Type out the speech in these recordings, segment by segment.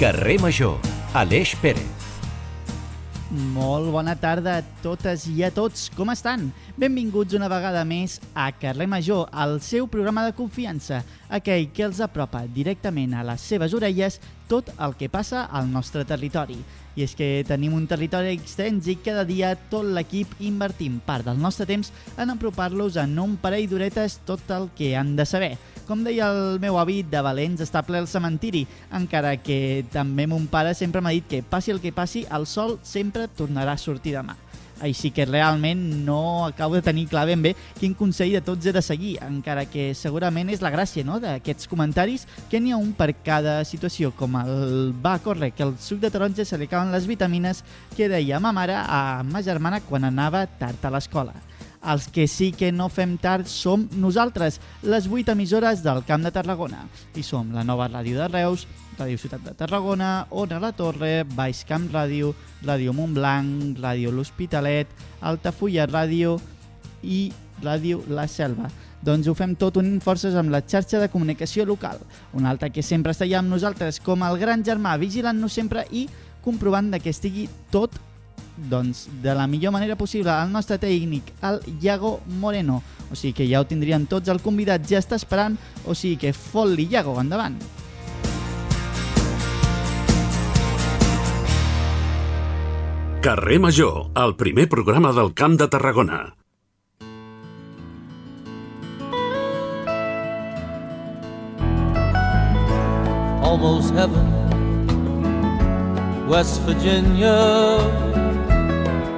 Carrer Major, Aleix Pérez. Molt bona tarda a totes i a tots. Com estan? Benvinguts una vegada més a Carrer Major, el seu programa de confiança, aquell que els apropa directament a les seves orelles tot el que passa al nostre territori. I és que tenim un territori extens i cada dia tot l'equip invertim part del nostre temps en apropar-los en un parell d'horetes tot el que han de saber. Com deia el meu avi, de valents està ple el cementiri, encara que també mon pare sempre m'ha dit que passi el que passi, el sol sempre tornarà a sortir demà. Així que realment no acabo de tenir clar ben bé quin consell de tots he de seguir, encara que segurament és la gràcia no, d'aquests comentaris que n'hi ha un per cada situació, com el va córrer que el suc de taronja se li acaben les vitamines que deia ma mare a ma germana quan anava tard a l'escola. Els que sí que no fem tard som nosaltres, les 8 emissores del Camp de Tarragona. I som la nova ràdio de Reus, Ràdio Ciutat de Tarragona, Ona la Torre, Baix Camp Ràdio, Ràdio Montblanc, Ràdio L'Hospitalet, Altafulla Ràdio i Ràdio La Selva. Doncs ho fem tot unint forces amb la xarxa de comunicació local, una altra que sempre està allà amb nosaltres com el gran germà, vigilant-nos sempre i comprovant que estigui tot doncs, de la millor manera possible el nostre tècnic, el Iago Moreno. O sigui que ja ho tindrien tots, el convidat ja està esperant, o sigui que fot-li, Iago, endavant. Carrer Major, el primer programa del Camp de Tarragona. almost heaven. West Virginia,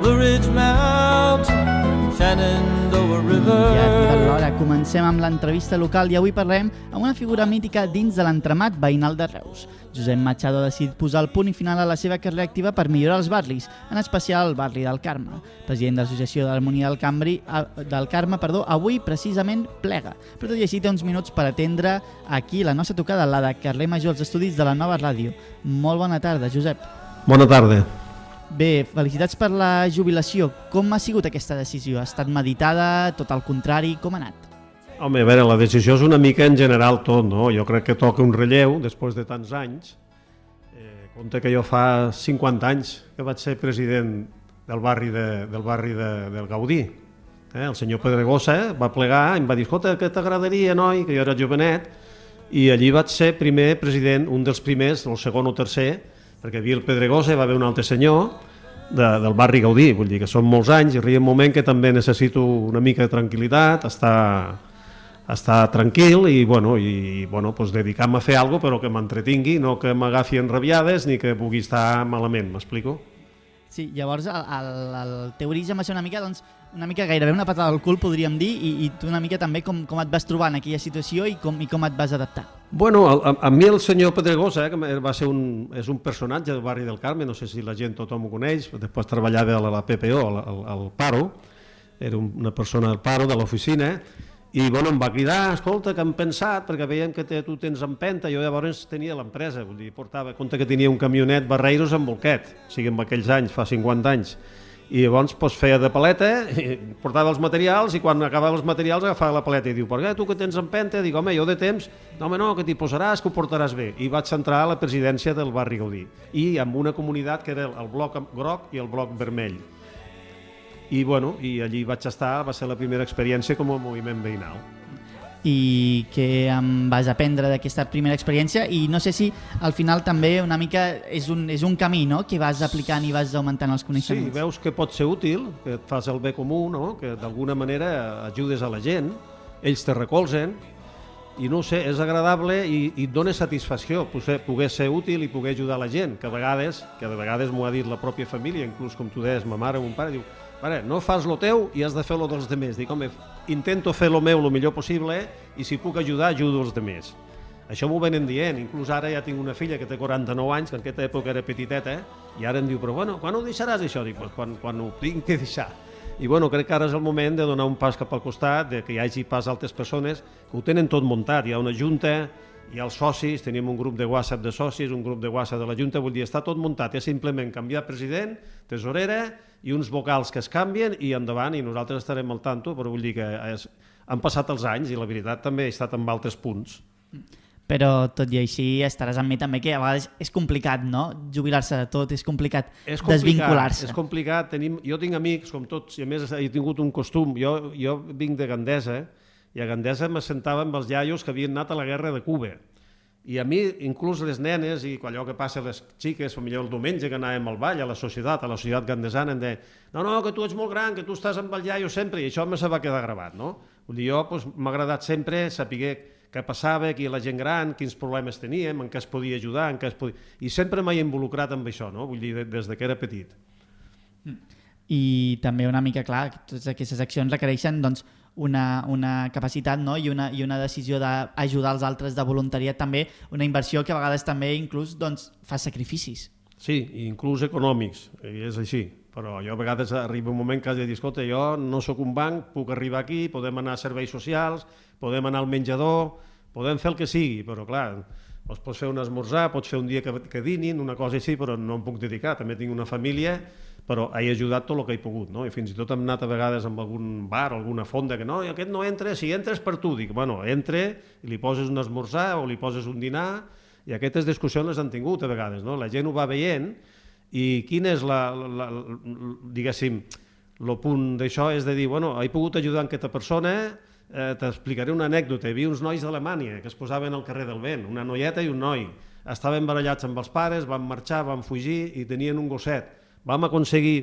Blue Ridge Mountain, Shenandoah I River. ha arribat l'hora, comencem amb l'entrevista local i avui parlem amb una figura mítica dins de l'entramat veïnal de Reus. Josep Machado ha decidit posar el punt i final a la seva carrera activa per millorar els barris, en especial el barri del Carme. President de l'Associació d'Harmonia del, Cambri, del Carme, perdó, avui precisament plega. Però tot i així té uns minuts per atendre aquí la nostra tocada, la de Carrer Major, als estudis de la nova ràdio. Molt bona tarda, Josep. Bona tarda. Bé, felicitats per la jubilació. Com ha sigut aquesta decisió? Ha estat meditada, tot al contrari, com ha anat? Home, a veure, la decisió és una mica en general tot, no? Jo crec que toca un relleu després de tants anys. Eh, compte que jo fa 50 anys que vaig ser president del barri, de, del, barri de, del Gaudí. Eh, el senyor Pedregosa va plegar i em va dir, escolta, què t'agradaria, noi? Que jo era jovenet. I allí vaig ser primer president, un dels primers, el segon o tercer, perquè havia el Pedregosa va haver un altre senyor de, del barri Gaudí, vull dir que són molts anys i arriba un moment que també necessito una mica de tranquil·litat, estar, estar tranquil i, bueno, i bueno, pues, dedicar-me a fer alguna cosa però que m'entretingui, no que m'agafi enrabiades ni que pugui estar malament, m'explico? Sí, llavors el, el, el teu origen va ser una mica, doncs, una mica gairebé una patada al cul, podríem dir, i, i tu una mica també com, com et vas trobar en aquella situació i com, i com et vas adaptar. Bueno, a, a, mi el senyor Pedregosa, eh, que va ser un, és un personatge del barri del Carme, no sé si la gent tothom ho coneix, després treballava a la PPO, al, al, al Paro, era una persona del Paro, de l'oficina, i bueno, em va cridar, escolta, que hem pensat, perquè veiem que te, tu tens empenta, jo llavors tenia l'empresa, vull dir, portava, compte que tenia un camionet Barreiros amb bolquet, o sigui, en aquells anys, fa 50 anys, i llavors pues, feia de paleta, i portava els materials i quan acabava els materials agafava la paleta i diu, per què tu que tens empenta? Dic, home, jo de temps, no home no, que t'hi posaràs, que ho portaràs bé. I vaig entrar a la presidència del barri Gaudí i amb una comunitat que era el bloc groc i el bloc vermell. I, bueno, i allí vaig estar, va ser la primera experiència com a moviment veïnal. I què em vas aprendre d'aquesta primera experiència i no sé si al final també una mica és un, és un camí no? que vas aplicant i vas augmentant els Sí, coneixements. veus que pot ser útil, que et fas el bé comú, no? que d'alguna manera ajudes a la gent, ells te recolzen, i no sé, és agradable i, i et dona satisfacció poder, poder ser útil i poder ajudar la gent, que a vegades, que de vegades m'ho ha dit la pròpia família, inclús com tu deies, ma mare o mon pare, diu, pare, no fas lo teu i has de fer lo dels demés. Dic, home, intento fer lo meu el millor possible i si puc ajudar, ajudo els demés. Això m'ho venen dient, inclús ara ja tinc una filla que té 49 anys, que en aquesta època era petiteta, i ara em diu, però bueno, quan ho deixaràs això? Dic, pues, quan, quan ho tinc que deixar. I bueno, crec que ara és el moment de donar un pas cap al costat, de que hi hagi pas altres persones que ho tenen tot muntat. Hi ha una junta, hi ha els socis, tenim un grup de WhatsApp de socis, un grup de WhatsApp de la Junta, vull dir, està tot muntat, és simplement canviar president, tesorera i uns vocals que es canvien i endavant, i nosaltres estarem al tanto, però vull dir que és, han passat els anys i la veritat també he estat en altres punts. Però tot i així estaràs amb mi també que a vegades és complicat, no? Jubilar-se de tot, és complicat, És complicat, desvincular-se. És complicat. Tenim, jo tinc amics, com tots, i a més he tingut un costum. Jo, jo vinc de Gandesa, i a Gandesa m'assentava amb els iaios que havien anat a la guerra de Cuba. I a mi, inclús les nenes, i allò que passa a les xiques, o millor el diumenge que anàvem al ball, a la societat, a la societat gandesana, em deien no, no, que tu ets molt gran, que tu estàs amb el iaio sempre, i això me se va quedar gravat, no? Vull dir, jo doncs, m'ha agradat sempre saber què passava, qui la gent gran, quins problemes teníem, en què es podia ajudar, en què es podia... I sempre m'he involucrat amb això, no? Vull dir, de- des de que era petit. I també una mica, clar, totes aquestes accions requereixen doncs, una, una capacitat no? I, una, i una decisió d'ajudar els altres de voluntariat també, una inversió que a vegades també inclús doncs, fa sacrificis. Sí, inclús econòmics, i és així. Però jo a vegades arriba un moment que has de dir, escolta, jo no sóc un banc, puc arribar aquí, podem anar a serveis socials, podem anar al menjador, podem fer el que sigui, però clar, doncs pots fer un esmorzar, pots fer un dia que, que dinin, una cosa així, però no em puc dedicar, també tinc una família, però he ajudat tot el que he pogut, no? I fins i tot hem anat a vegades amb algun bar, alguna fonda, que no, i aquest no entra, si entres per tu, dic, bueno, entre, li poses un esmorzar o li poses un dinar, i aquestes discussions les han tingut a vegades, no? La gent ho va veient, i quin és la, la, la diguéssim, el punt d'això és de dir, bueno, he pogut ajudar aquesta persona, eh, t'explicaré una anècdota. Hi havia uns nois d'Alemanya que es posaven al carrer del vent, una noieta i un noi. Estaven barallats amb els pares, van marxar, van fugir i tenien un gosset. Vam aconseguir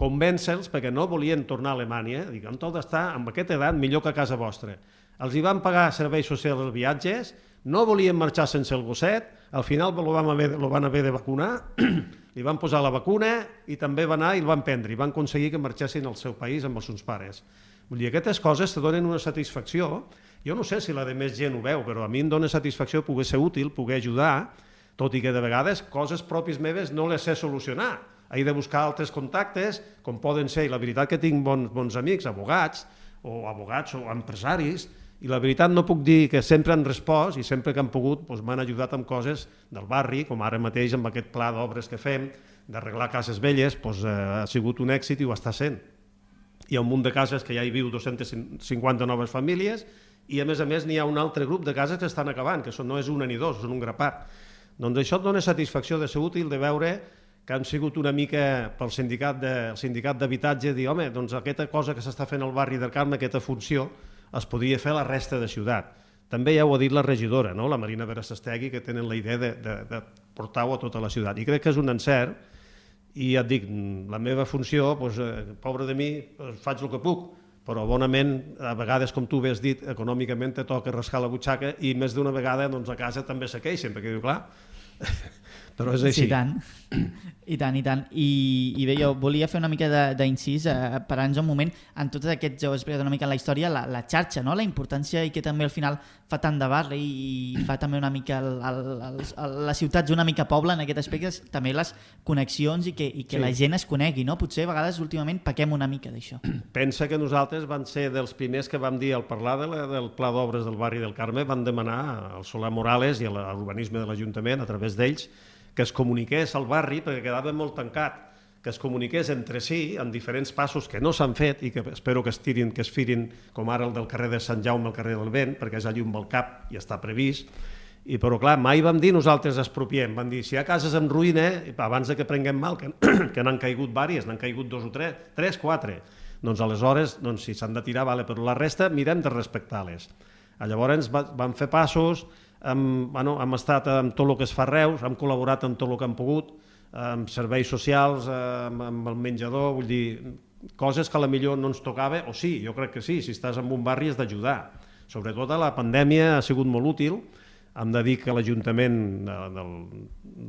convèncer-los perquè no volien tornar a Alemanya. Dic, amb tot d'estar amb aquesta edat millor que a casa vostra. Els hi van pagar serveis socials els viatges, no volien marxar sense el gosset, al final lo, vam haver, lo van haver de vacunar, li van posar la vacuna i també va anar i el van prendre i van aconseguir que marxessin al seu país amb els seus pares. Vull dir, aquestes coses te donen una satisfacció. Jo no sé si la de més gent ho veu, però a mi em dona satisfacció poder ser útil, poder ajudar, tot i que de vegades coses pròpies meves no les sé solucionar. He de buscar altres contactes, com poden ser, i la veritat que tinc bons, bons amics, abogats, o abogats o empresaris, i la veritat no puc dir que sempre han respost i sempre que han pogut doncs, m'han ajudat amb coses del barri, com ara mateix amb aquest pla d'obres que fem, d'arreglar cases velles, doncs, eh, ha sigut un èxit i ho està sent. Hi ha un munt de cases que ja hi viu 250 noves famílies i a més a més n'hi ha un altre grup de cases que estan acabant, que no és una ni dos, són un grapat. Doncs això et dona satisfacció de ser útil, de veure que han sigut una mica pel sindicat de, el sindicat d'habitatge, dir, home, doncs aquesta cosa que s'està fent al barri del Carme, aquesta funció, es podria fer a la resta de ciutat. També ja ho ha dit la regidora, no? la Marina Berasestegui, que tenen la idea de, de, de portar-ho a tota la ciutat. I crec que és un encert, i ja et dic, la meva funció, doncs, eh, pobre de mi, doncs, faig el que puc, però bonament, a vegades, com tu bé has dit, econòmicament te toca rascar la butxaca i més d'una vegada doncs, a casa també se queixen, perquè diu, clar, però és així. Sí, tant. I tant, i tant. I, i bé, jo volia fer una mica de- d'incís, eh, parant un moment, en tots aquests, ja ho he explicat una mica en la història, la, la xarxa, no? la importància i que també al final fa tant de barri i fa també una mica el, el, el, el, les ciutats una mica poble en aquest aspecte, també les connexions i que, i que Sí. la gent es conegui, no? Potser a vegades últimament pequem una mica d'això. Pensa que nosaltres van ser dels primers que vam dir al parlar de la, del pla d'obres del barri del Carme, van demanar al Solà Morales i a l'urbanisme de l'Ajuntament, a través d'ells, que es comuniqués al barri, perquè quedava molt tancat, que es comuniqués entre si en diferents passos que no s'han fet i que espero que es tirin, que es firin, com ara el del carrer de Sant Jaume al carrer del Vent, perquè és allí un balcap i està previst, i, però clar, mai vam dir nosaltres expropiem, van dir si hi ha cases en ruïna, abans de que prenguem mal, que, que n'han caigut vàries, n'han caigut dos o tres, tres, quatre, doncs aleshores, doncs, si s'han de tirar, vale, però la resta mirem de respectar-les. Llavors va, vam fer passos, hem, bueno, hem estat amb tot el que es fa a Reus, hem col·laborat amb tot el que hem pogut, amb serveis socials, amb, amb el menjador, vull dir, coses que a la millor no ens tocava, o sí, jo crec que sí, si estàs en un barri has d'ajudar. Sobretot a la pandèmia ha sigut molt útil, hem de dir que l'Ajuntament de, del,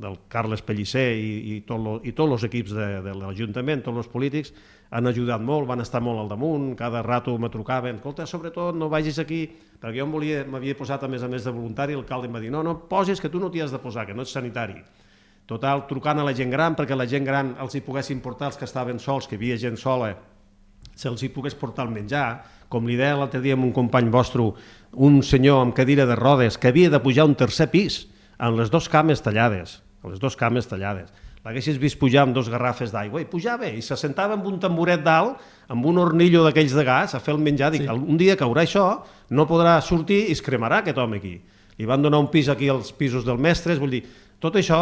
del Carles Pellicer i, i, tot tots els equips de, de l'Ajuntament, tots els polítics, han ajudat molt, van estar molt al damunt, cada rato me trucaven, escolta, sobretot no vagis aquí, perquè jo m'havia posat a més a més de voluntari, l'alcalde em va dir, no, no posis, que tu no t'hi has de posar, que no ets sanitari. Total, trucant a la gent gran, perquè la gent gran els hi poguessin portar els que estaven sols, que hi havia gent sola, se'ls hi pogués portar el menjar, com li deia l'altre dia amb un company vostre, un senyor amb cadira de rodes que havia de pujar un tercer pis amb les dos cames tallades, amb les dos cames tallades. L'haguessis vist pujar amb dos garrafes d'aigua i pujava i se sentava amb un tamboret dalt, amb un hornillo d'aquells de gas, a fer el menjar. Dic, sí. un dia caurà això, no podrà sortir i es cremarà aquest home aquí. i van donar un pis aquí als pisos dels mestres, vull dir, tot això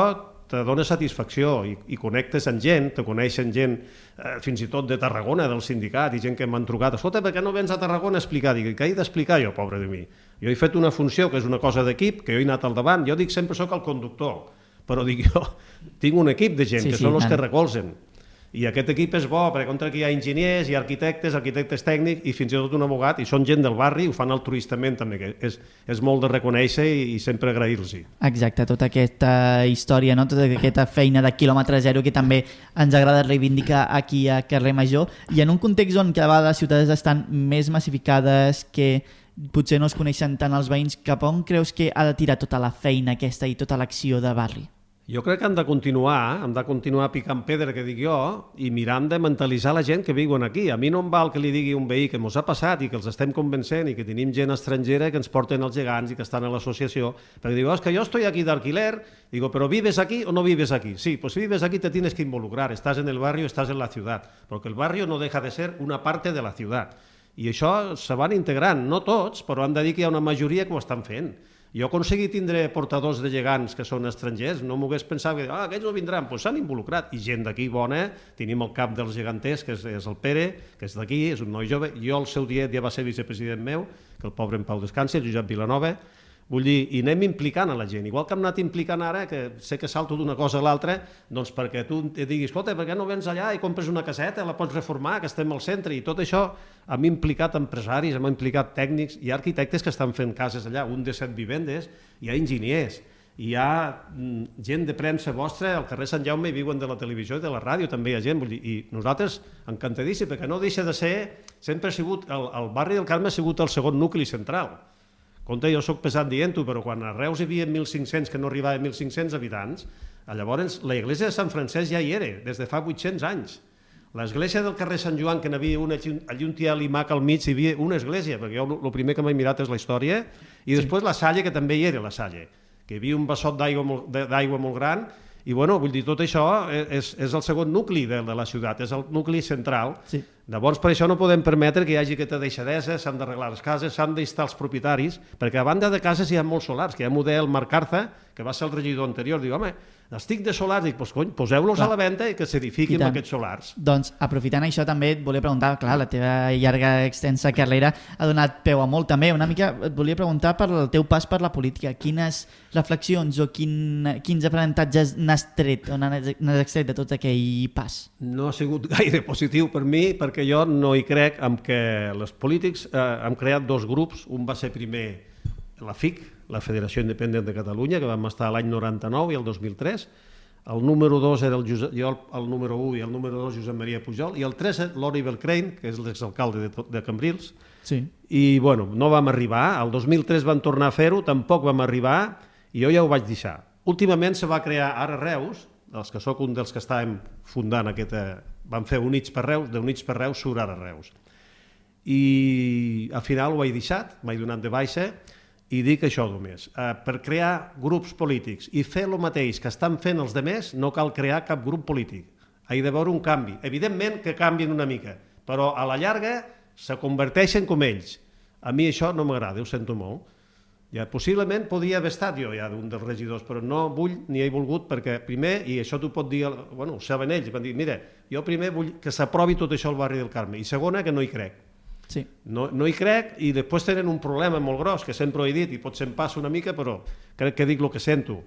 te dona satisfacció i, i connectes amb gent, te coneixen gent eh, fins i tot de Tarragona, del sindicat, i gent que m'han trucat, escolta, per què no vens a Tarragona a explicar? Dic, què he d'explicar jo, pobre de mi? Jo he fet una funció que és una cosa d'equip, que jo he anat al davant, jo dic sempre sóc el conductor, però dic jo, tinc un equip de gent Sí, que sí, són els tant. que recolzen. I aquest equip és bo, perquè contra aquí hi ha enginyers, ha arquitectes, arquitectes tècnics i fins i tot un abogat, i són gent del barri, ho fan altruistament també, que és, és molt de reconèixer i, i sempre agrair-los. Exacte, tota aquesta història, no? tota aquesta feina de quilòmetre zero que també ens agrada reivindicar aquí a Carrer Major i en un context on cada vegada les ciutats estan més massificades que potser no es coneixen tant els veïns, cap on creus que ha de tirar tota la feina aquesta i tota l'acció de barri? Jo crec que han de continuar, hem de continuar picant pedra, que dic jo, i mirant de mentalitzar la gent que viuen aquí. A mi no em val que li digui un veí que mos ha passat i que els estem convencent i que tenim gent estrangera que ens porten els gegants i que estan a l'associació, perquè digo, es que yo estoy aquí de alquiler, digo, pero ¿vives aquí o no vives aquí? Sí, pues si vives aquí te tienes que involucrar, estás en el barrio, estás en la ciudad, porque el barrio no deja de ser una parte de la ciudad. I això se van integrant, no tots, però han de dir que hi ha una majoria que ho estan fent. Jo he aconseguit tindre portadors de gegants que són estrangers, no m'ho hagués pensat que ah, aquests no vindran, doncs s'han involucrat. I gent d'aquí bona, tenim el cap dels geganters, que és, és el Pere, que és d'aquí, és un noi jove. Jo al seu dia ja va ser vicepresident meu, que el pobre en Pau descansi, el Josep Vilanova, Vull dir, i anem implicant a la gent. Igual que hem anat implicant ara, que sé que salto d'una cosa a l'altra, doncs perquè tu et diguis, escolta, per què no vens allà i compres una caseta, la pots reformar, que estem al centre, i tot això hem implicat empresaris, hem implicat tècnics, ha arquitectes que estan fent cases allà, un de set vivendes, hi ha enginyers, hi ha mm, gent de premsa vostra, al carrer Sant Jaume hi viuen de la televisió i de la ràdio, també hi ha gent, dir, i nosaltres encantadíssim, perquè no deixa de ser, sempre ha sigut, el, el barri del Carme ha sigut el segon nucli central, Compte, jo sóc pesat dient-ho, però quan a Reus hi havia 1.500, que no arribava a 1.500 habitants, llavors la iglesia de Sant Francesc ja hi era, des de fa 800 anys. L'església del carrer Sant Joan, que n'havia una allí un tia limac al mig, hi havia una església, perquè jo el primer que m'he mirat és la història, i després la Salle, que també hi era, la Salle, que hi havia un bassot d'aigua molt, molt gran, i bueno, vull dir, tot això és, és el segon nucli de, de la ciutat, és el nucli central. Sí. Llavors, per això no podem permetre que hi hagi aquesta deixadesa, s'han d'arreglar les cases, s'han d'instar els propietaris, perquè a banda de cases hi ha molts solars, que hi ha model Marc Arza, que va ser el regidor anterior, diu, home, estic de solars, dic, pues, cony, poseu-los a la venda i que s'edifiquin aquests solars. Doncs, aprofitant això, també et volia preguntar, clar, la teva llarga, extensa carrera ha donat peu a molt també. Una mica et volia preguntar per el teu pas per la política. Quines reflexions o quin, quins aprenentatges n'has tret o n'has extret de tot aquell pas? No ha sigut gaire positiu per mi perquè jo no hi crec en que els polítics eh, han creat dos grups, un va ser primer la FIC, la Federació Independent de Catalunya, que vam estar l'any 99 i el 2003, el número 2 era el, Josep, jo el, el número 1 i el número 2 Josep Maria Pujol, i el 3 és l'Oliver Crane, que és l'exalcalde de, de Cambrils, Sí. i bueno, no vam arribar, el 2003 vam tornar a fer-ho, tampoc vam arribar, i jo ja ho vaig deixar. Últimament se va crear ara Reus, els que sóc un dels que estàvem fundant aquesta... Vam fer Units per Reus, de Units per Reus surt ara Reus. I al final ho he deixat, m'he donat de baixa, i dic això només. Eh, per crear grups polítics i fer el mateix que estan fent els demés, no cal crear cap grup polític. Ha d'haver un canvi. Evidentment que canvien una mica, però a la llarga se converteixen com ells. A mi això no m'agrada, ho sento molt. Ja, possiblement podria haver estat jo ja d'un dels regidors, però no vull ni he volgut perquè primer, i això t'ho pot dir, bueno, ho saben ells, van dir, mira, jo primer vull que s'aprovi tot això al barri del Carme, i segona, que no hi crec. Sí. No, no hi crec i després tenen un problema molt gros, que sempre ho he dit, i potser em passa una mica, però crec que dic el que sento.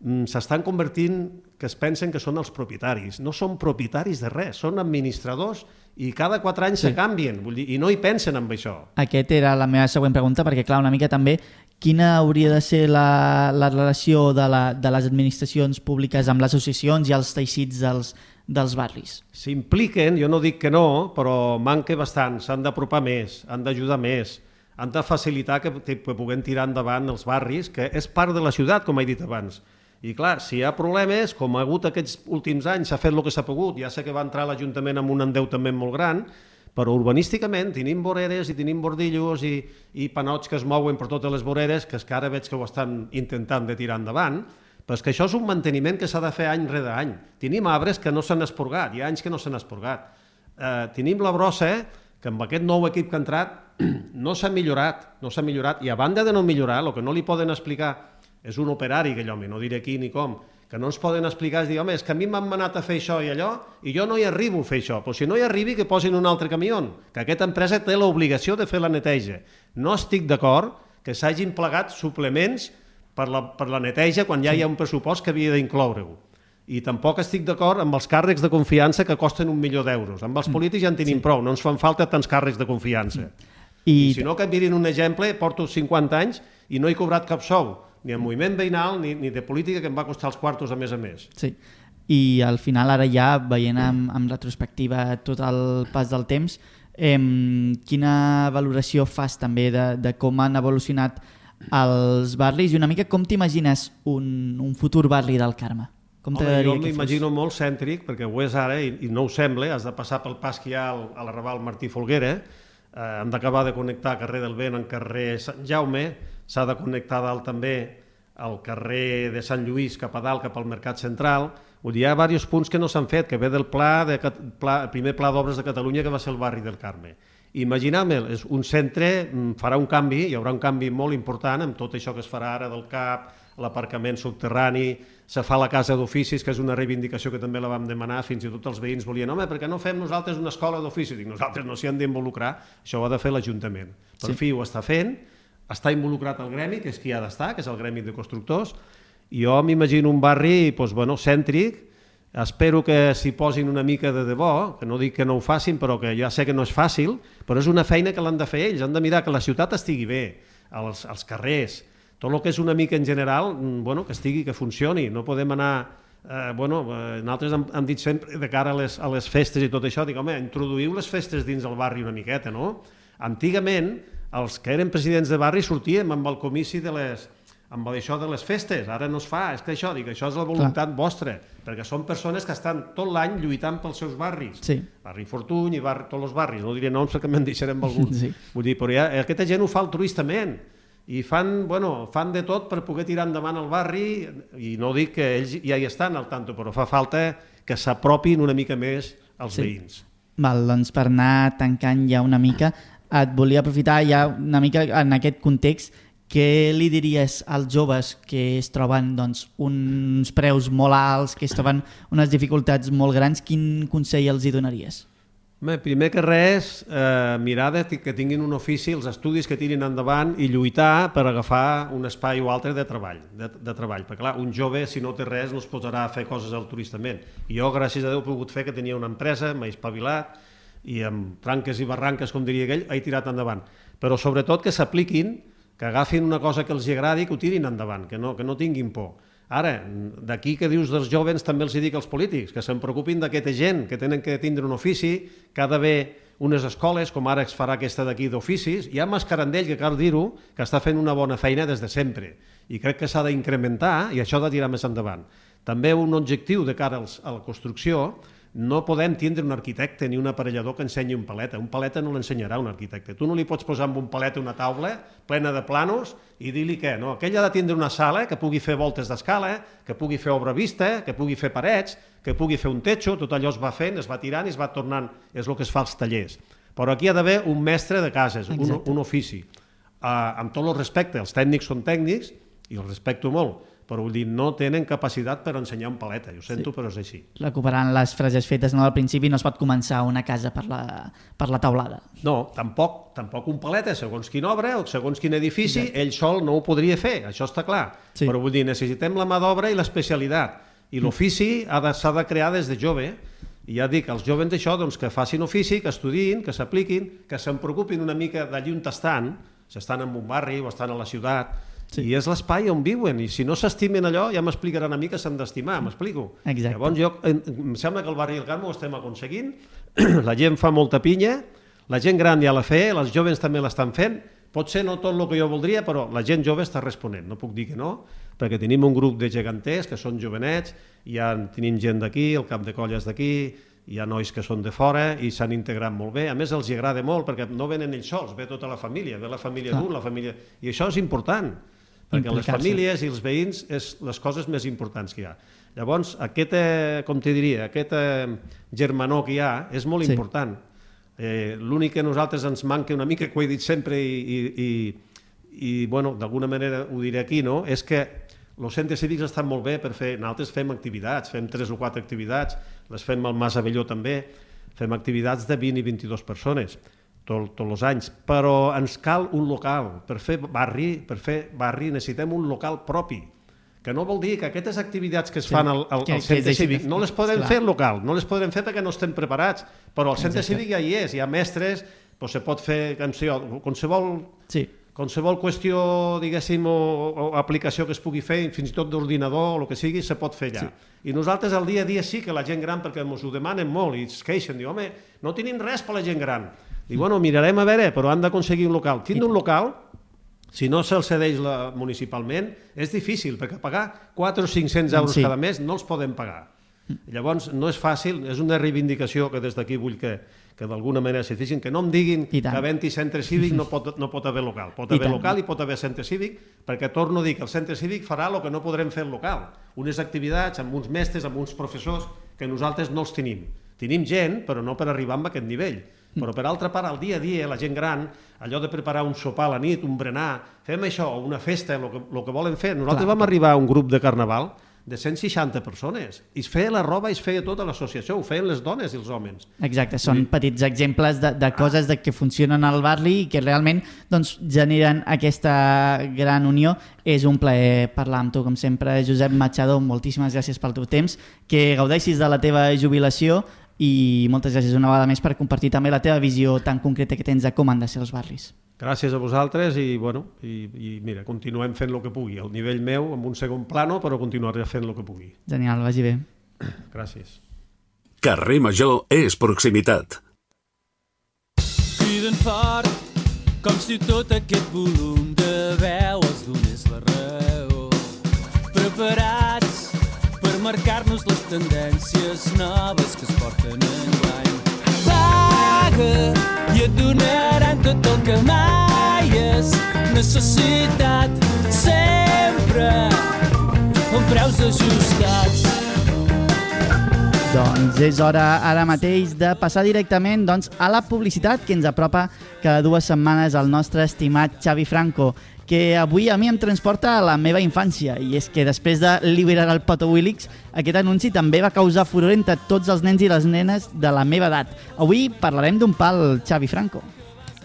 Mm, S'estan convertint que es pensen que són els propietaris. No són propietaris de res, són administradors i cada quatre anys Sí. se canvien, vull dir, i no hi pensen en això. Aquest era la meva següent pregunta, perquè clar, una mica també quina hauria de ser la, la relació de, la, de les administracions públiques amb les associacions i els teixits dels, dels barris. S'impliquen, jo no dic que no, però manca bastant, s'han d'apropar més, han d'ajudar més, han de facilitar que, que puguem tirar endavant els barris, que és part de la ciutat, com he dit abans. I clar, si hi ha problemes, com ha hagut aquests últims anys, s'ha fet el que s'ha pogut, ja sé que va entrar l'Ajuntament amb un endeutament molt gran, però urbanísticament tenim voreres i tenim bordillos i, i panots que es mouen per totes les voreres, que és que ara veig que ho estan intentant de tirar endavant, però és que això és un manteniment que s'ha de fer any rere any. Tenim arbres que no s'han esporgat, hi ha anys que no s'han esporgat. Eh, tenim la brossa, que amb aquest nou equip que ha entrat, no s'ha millorat, no s'ha millorat, i a banda de no millorar, el que no li poden explicar és un operari, aquell home, no diré qui ni com, que no ens poden explicar, és dir, home, és que a mi m'han manat a fer això i allò, i jo no hi arribo a fer això. Però si no hi arribi, que posin un altre camió, que aquesta empresa té l'obligació de fer la neteja. No estic d'acord que s'hagin plegat suplements per la, per la neteja quan ja hi ha un pressupost que havia d'incloure-ho. I tampoc estic d'acord amb els càrrecs de confiança que costen un milió d'euros. Amb els Mm. polítics ja en tenim sí. prou, no ens fan falta tants càrrecs de confiança. I, I si no, que mirin un exemple, porto 50 anys i no he cobrat cap sou, ni en moviment veïnal ni, ni de política, que em va costar els quartos a més a més. Sí. I al final, ara ja, veient amb, amb retrospectiva tot el pas del temps, eh, quina valoració fas també de, de com han evolucionat els barris i una mica com t'imagines un, un futur barri del Carme? Com Home, jo m'imagino molt cèntric, perquè ho és ara i, i no ho sembla, has de passar pel pas que hi ha al, a l'arraval Martí Folguera, eh, hem d'acabar de connectar carrer del Vent en carrer Sant Jaume, s'ha de connectar dalt també al carrer de Sant Lluís cap a dalt, cap al Mercat Central, Vull dir, hi ha diversos punts que no s'han fet, que ve del pla de, pla, primer pla d'obres de Catalunya que va ser el barri del Carme. Imaginam, és un centre mm, farà un canvi, hi haurà un canvi molt important amb tot això que es farà ara del CAP, l'aparcament subterrani, se fa la casa d'oficis, que és una reivindicació que també la vam demanar, fins i tot els veïns volien, home, per què no fem nosaltres una escola d'oficis? Dic, nosaltres no s'hi han d'involucrar, això ho ha de fer l'Ajuntament. Per sí. fi ho està fent, està involucrat el gremi, que és qui ha d'estar, que és el gremi de constructors, i jo m'imagino un barri doncs, bueno, cèntric, espero que s'hi posin una mica de debò, que no dic que no ho facin, però que ja sé que no és fàcil, però és una feina que l'han de fer ells, han de mirar que la ciutat estigui bé, els, els carrers, tot el que és una mica en general, mm, bueno, que estigui, que funcioni, no podem anar Eh, bueno, eh, nosaltres hem, hem dit sempre de cara a les, a les festes i tot això, dic, home, introduïu les festes dins el barri una miqueta, no? Antigament, els que eren presidents de barri sortíem amb el comici de les, amb això de les festes, ara no es fa, és que això, dic, això és la voluntat vostra, perquè són persones que estan tot l'any lluitant pels seus barris. Sí. Barri Fortuny i barri, tots els barris, no diré noms perquè me'n deixarem algun. Sí. Vull dir, però ja, aquesta gent ho fa altruistament i fan, bueno, fan de tot per poder tirar endavant el barri i no dic que ells ja hi estan al tanto, però fa falta que s'apropin una mica més als Sí. sí. veïns. Val, doncs per anar tancant ja una mica, et volia aprofitar ja una mica en aquest context què li diries als joves que es troben doncs, uns preus molt alts, que es troben unes dificultats molt grans, quin consell els hi donaries? Bé, primer que res, eh, mirar que tinguin un ofici, els estudis que tirin endavant i lluitar per agafar un espai o altre de treball. De, de treball. Perquè clar, un jove, si no té res, no es posarà a fer coses altruistament. Jo, gràcies a Déu, he pogut fer que tenia una empresa, m'he espavilat, i amb tranques i barranques, com diria aquell, he tirat endavant. Però sobretot que s'apliquin, que agafin una cosa que els agradi i que ho tirin endavant, que no, que no tinguin por. Ara, d'aquí que dius dels jovens també els hi dic als polítics, que se'n preocupin d'aquesta gent, que tenen que tindre un ofici, que ha d'haver unes escoles, com ara es farà aquesta d'aquí d'oficis, hi ha Mascarandell, que cal dir-ho, que està fent una bona feina des de sempre, i crec que s'ha d'incrementar i això ha de tirar més endavant. També un objectiu de cara als, a la construcció, no podem tindre un arquitecte ni un aparellador que ensenyi un paleta. Un paleta no l'ensenyarà un arquitecte. Tu no li pots posar amb un paleta una taula plena de planos i dir-li què. No, aquell ha de tindre una sala que pugui fer voltes d'escala, que pugui fer obra vista, que pugui fer parets, que pugui fer un techo, tot allò es va fent, es va tirant i es va tornant. És el que es fa als tallers. Però aquí ha d'haver un mestre de cases, un, Exacte. un ofici. Uh, amb tot el respecte, els tècnics són tècnics, i els respecto molt, però vull dir, no tenen capacitat per ensenyar un paleta, jo sento, sí. però és així. Recuperant les frases fetes no, al principi, no es pot començar una casa per la, per la taulada. No, tampoc, tampoc un paleta, segons quina obra o segons quin edifici, Exacte. ell sol no ho podria fer, això està clar. Sí. Però vull dir, necessitem la mà d'obra i l'especialitat. I l'ofici ha de- s'ha de crear des de jove. I ja dic, els jovens això, doncs, que facin ofici, que estudiïn, que s'apliquin, que se'n preocupin una mica d'allí on estan, si estan en un barri o estan a la ciutat, Sí. i és l'espai on viuen, i si no s'estimen allò, ja m'explicaran a mi que s'han d'estimar, m'explico? Llavors jo, em, em sembla que el barri del Carme ho estem aconseguint, la gent fa molta pinya, la gent gran ja la fe, els joves també l'estan fent, pot ser no tot el que jo voldria, però la gent jove està responent, no puc dir que no, perquè tenim un grup de geganters que són jovenets, i ja tenim gent d'aquí, el cap de colla és d'aquí, hi ha nois que són de fora i s'han integrat molt bé. A més, els hi agrada molt perquè no venen ells sols, ve tota la família, ve la família d'un, la família... I això és important, perquè les famílies i els veïns és les coses més importants que hi ha. Llavors, aquest, eh, com te diria, aquest eh, germanor que hi ha és molt Sí. important. Eh, L'únic que nosaltres ens manca una mica, que ho he dit sempre i, i, i, i bueno, d'alguna manera ho diré aquí, no? és que els centres cívics estan molt bé per fer... Nosaltres fem activitats, fem tres o quatre activitats, les fem al Mas Avelló també, fem activitats de 20 i 22 persones tot, tots els anys, però ens cal un local per fer barri, per fer barri necessitem un local propi, que no vol dir que aquestes activitats que es Sí, fan al, al, que- al centre cívic no les podem fer al local, no les podem fer perquè no estem preparats, però al centre cívic ja hi és, hi ha mestres, doncs se pot fer qualsevol Sí, qualsevol qüestió, diguéssim, o, o aplicació que es pugui fer, fins i tot d'ordinador o el que sigui, se pot fer allà. Sí. I nosaltres al dia a dia sí que la gent gran, perquè ens ho demanen molt i es queixen, diu, home, no tenim res per la gent gran. I bueno, mirarem a veure, però han d'aconseguir un local. Tindre un local, si no se'l cedeix la, municipalment, és difícil, perquè pagar 4 o 500 euros Sí. cada mes no els podem pagar. Llavors, no és fàcil, és una reivindicació que des d'aquí vull que, que d'alguna manera s'hi fixin, que no em diguin que havent-hi centre cívic no pot, no pot haver local. Pot I haver tant. local i pot haver centre cívic, perquè torno a dir que el centre cívic farà el que no podrem fer al local. Unes activitats amb uns mestres, amb uns professors, que nosaltres no els tenim. Tenim gent, però no per arribar a aquest nivell. Però per altra part, al dia a dia, la gent gran, allò de preparar un sopar a la nit, un berenar, fem això, o una festa, el que, el que volen fer. Nosaltres Clar. vam arribar a un grup de carnaval de 160 persones. I es feia la roba i es feia tota l'associació, ho feien les dones i els homes. exacte, són petits exemples de, de coses de que funcionen al barri i que realment doncs, generen aquesta gran unió. És un plaer parlar amb tu, com sempre, Josep Machado, moltíssimes gràcies pel teu temps, que gaudeixis de la teva jubilació i moltes gràcies una vegada més per compartir també la teva visió tan concreta que tens de com han de ser els barris. Gràcies a vosaltres i, bueno, i, i mira, continuem fent el que pugui. Al nivell meu, amb un segon plano, però continuaré fent el que pugui. Genial, vagi bé. Gràcies. Carrer Major és proximitat. criden fort com si tot aquest volum de veu els donés la raó. Preparats marcar-nos les tendències noves que es porten enguany. Paga i et donaran tot el que mai has necessitat sempre amb preus ajustats. Doncs és hora ara mateix de passar directament doncs, a la publicitat que ens apropa cada dues setmanes el nostre estimat Xavi Franco, que avui a mi em transporta a la meva infància, i és que després de liberar el Poto Willix, aquest anunci també va causar furor entre tots els nens i les nenes de la meva edat. Avui parlarem d'un pal, Xavi Franco.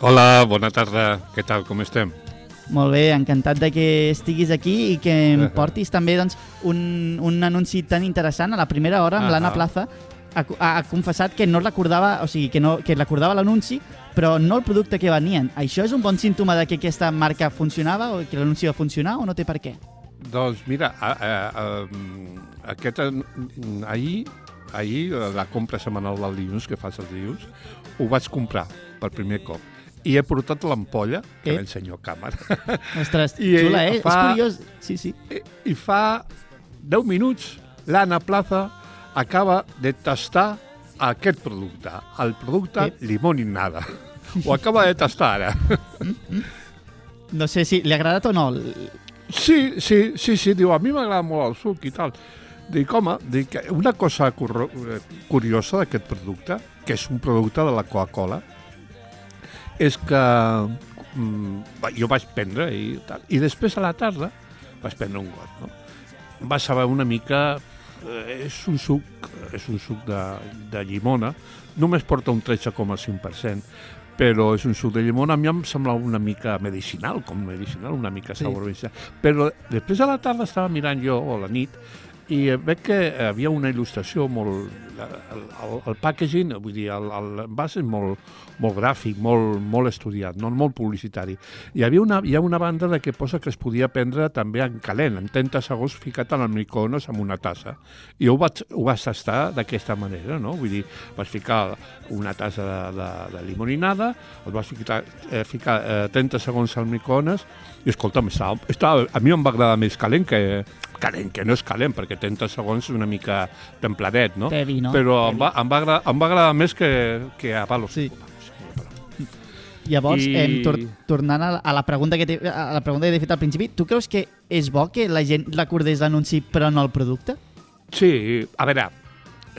Hola, bona tarda. Què tal, com estem? Molt bé, encantat de que estiguis aquí i que em portis també doncs, un, un anunci tan interessant a la primera hora amb Ahà. l'Anna Plaza. Ha, ha, confessat que no recordava, o sigui, que, no, que recordava l'anunci, però no el producte que venien. Això és un bon símptoma de que aquesta marca funcionava o que l'anunci va funcionar o no té per què? Doncs mira, a, a, a, aquest, ahir, ahir, la compra setmanal del dilluns, que fas els dilluns, ho vaig comprar per primer cop. I he portat l'ampolla, que Eh? l'ensenyo a càmera, Ostres, I, xula, eh? fa- És curiós. Sí, sí. I- i fa 10 minuts l'Anna Plaza acaba de tastar aquest producte, el producte Eh? limoninada. Ho acaba de tastar ara. No sé si li ha agradat o no. Sí, sí, sí, sí, diu, a mi m'agrada molt el suc i tal. Dic, home, dic, una cosa eh, curiosa d'aquest producte, que és un producte de la Coca-Cola, és que mm, jo vaig prendre i tal. I després a la tarda vaig prendre un got, no? Va saber una mica... Eh, és un suc, és un suc de, de llimona, només porta un 13,5%, però és un suc de llimona, a mi em semblava una mica medicinal, com medicinal, una mica Sí. sabor medicinal. Però després a la tarda estava mirant jo, o a la nit, i veig que havia una il·lustració molt... El, el, el packaging, vull dir, el, el envàs és molt, molt gràfic, molt, molt estudiat, no molt publicitari. Hi havia una, hi ha una banda de que posa que es podia prendre també en calent, en 30 segons ficat en el microones amb una tassa. I ho vaig, ho vaig tastar d'aquesta manera, no? Vull dir, vas ficar una tassa de, de, de limoninada, el vas ficar, eh, ficar eh, 30 segons al microones i escolta'm, estava, estava, a mi em va agradar més calent que, calent, que no és calent, perquè 30 segons és una mica templadet, no? Tevi, no? Però em va, em, va agradar, em va agradar més que, que a palos. Sí. Llavors, I- I... em, tor tornant a, a la pregunta que a la pregunta que t'he fet al principi, tu creus que és bo que la gent recordés l'anunci però no el producte? Sí, a veure,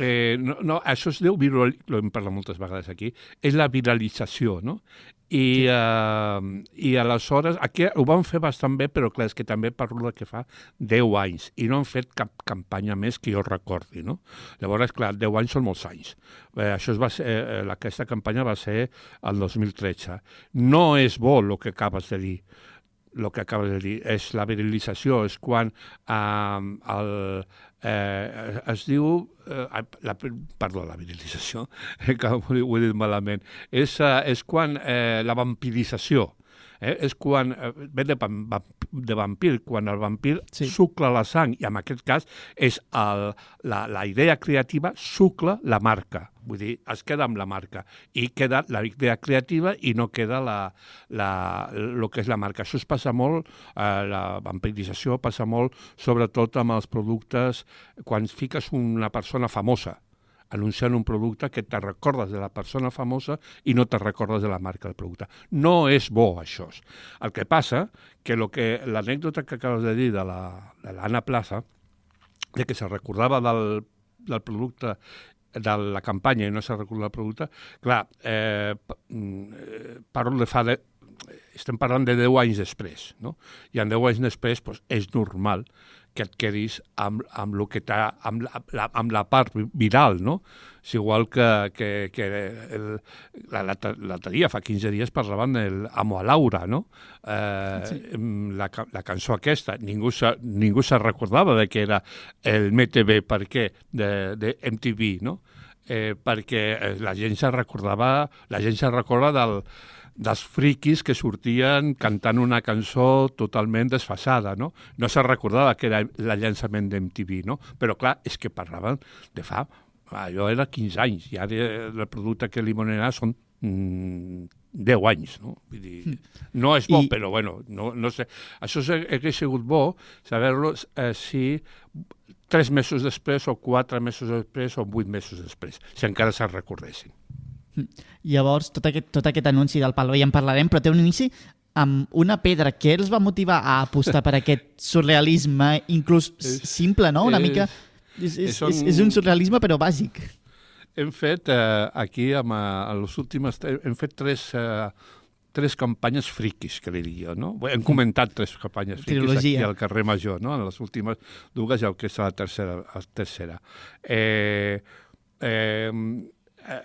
eh, no, no, això es diu, viral, hem parlat moltes vegades aquí, és la viralització, no? I, sí. uh, I aleshores, aquí ho van fer bastant bé, però clar, és que també parlo de que fa 10 anys i no han fet cap campanya més que jo recordi, no? Llavors, clar, 10 anys són molts anys. Eh, això es va ser, eh, aquesta campanya va ser el 2013. No és bo el que acabes de dir el que acabes de dir, és la virilització, és quan eh, el, eh, es diu, eh, la, perdó, la virilització, que ho, ho he dit malament, és, eh, és quan eh, la vampirització, eh, és quan, eh, ve de, de vampir, quan el vampir sí. sucla la sang, i en aquest cas és el, la, la idea creativa sucla la marca, vull dir, es queda amb la marca, i queda la idea creativa i no queda la, la, el que és la marca. Això es passa molt, eh, la vampirització passa molt, sobretot amb els productes, quan fiques una persona famosa, anunciant un producte que te recordes de la persona famosa i no te recordes de la marca del producte. No és bo, això. El que passa que lo que l'anècdota que acabes de dir de l'Anna la, Plaza, de que se recordava del, del producte de la campanya i no se recorda del producte, clar, eh, mm, parlo de fa de, estem parlant de 10 anys després, no? I en 10 anys després pues, és normal que et quedis amb, amb, lo que amb, la, la, amb la part viral, no? És igual que, que, que l'altre dia, fa 15 dies, parlaven del Amo a Laura, no? Eh, sí. la, la cançó aquesta, ningú se, ningú se recordava de que era el MTV, per què? De, de MTV, no? Eh, perquè la gent se recordava, la gent se recorda del, dels friquis que sortien cantant una cançó totalment desfasada, no? No se recordava que era el llançament d'MTV, no? Però, clar, és que parlaven de fa... Allò era 15 anys, i ara el producte que limonera són mm, 10 anys, no? Vull dir, hmm. no és bo, I... però, bueno, no, no sé. Això hauria sigut bo, saber-lo eh, si tres mesos després, o quatre mesos després, o vuit mesos després, si encara se'n recordessin. Llavors, tot aquest, tot aquest anunci del Palo, ja en parlarem, però té un inici amb una pedra. Què els va motivar a apostar per aquest surrealisme, inclús és, simple, no? Una és, mica... És, és, és, és un surrealisme, però bàsic. Hem fet eh, aquí, amb, a les últimes... Hem fet tres... Eh, tres campanyes friquis, que li diria, no? Hem comentat tres campanyes friquis Trilogia. aquí al carrer Major, no? En les últimes dues i el que és la tercera. La tercera. Eh, eh, Eh,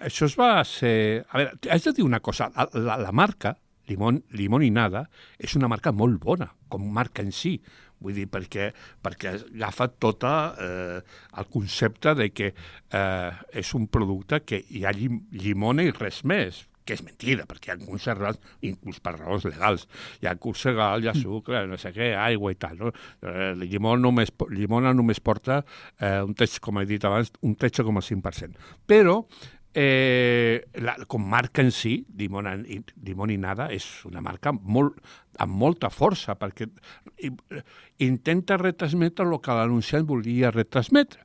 això es va ser... A veure, haig de dir una cosa. La, la marca, Limón, Limón i Nada, és una marca molt bona, com marca en si. Vull dir, perquè, perquè agafa tot eh, el concepte de que eh, és un producte que hi ha llim, llimona i res més que és mentida, perquè hi ha conservats, inclús per raons legals. Hi ha conservat, hi ha sucre, no sé què, aigua i tal. No? Eh, el llimona només, llimona només porta eh, un text, com he dit abans, un 13,5%. Però Eh, la, com marca en si, Dimon, Dimon i Nada és una marca molt, amb molta força, perquè intenta retransmetre el que l'anunciant volia retransmetre,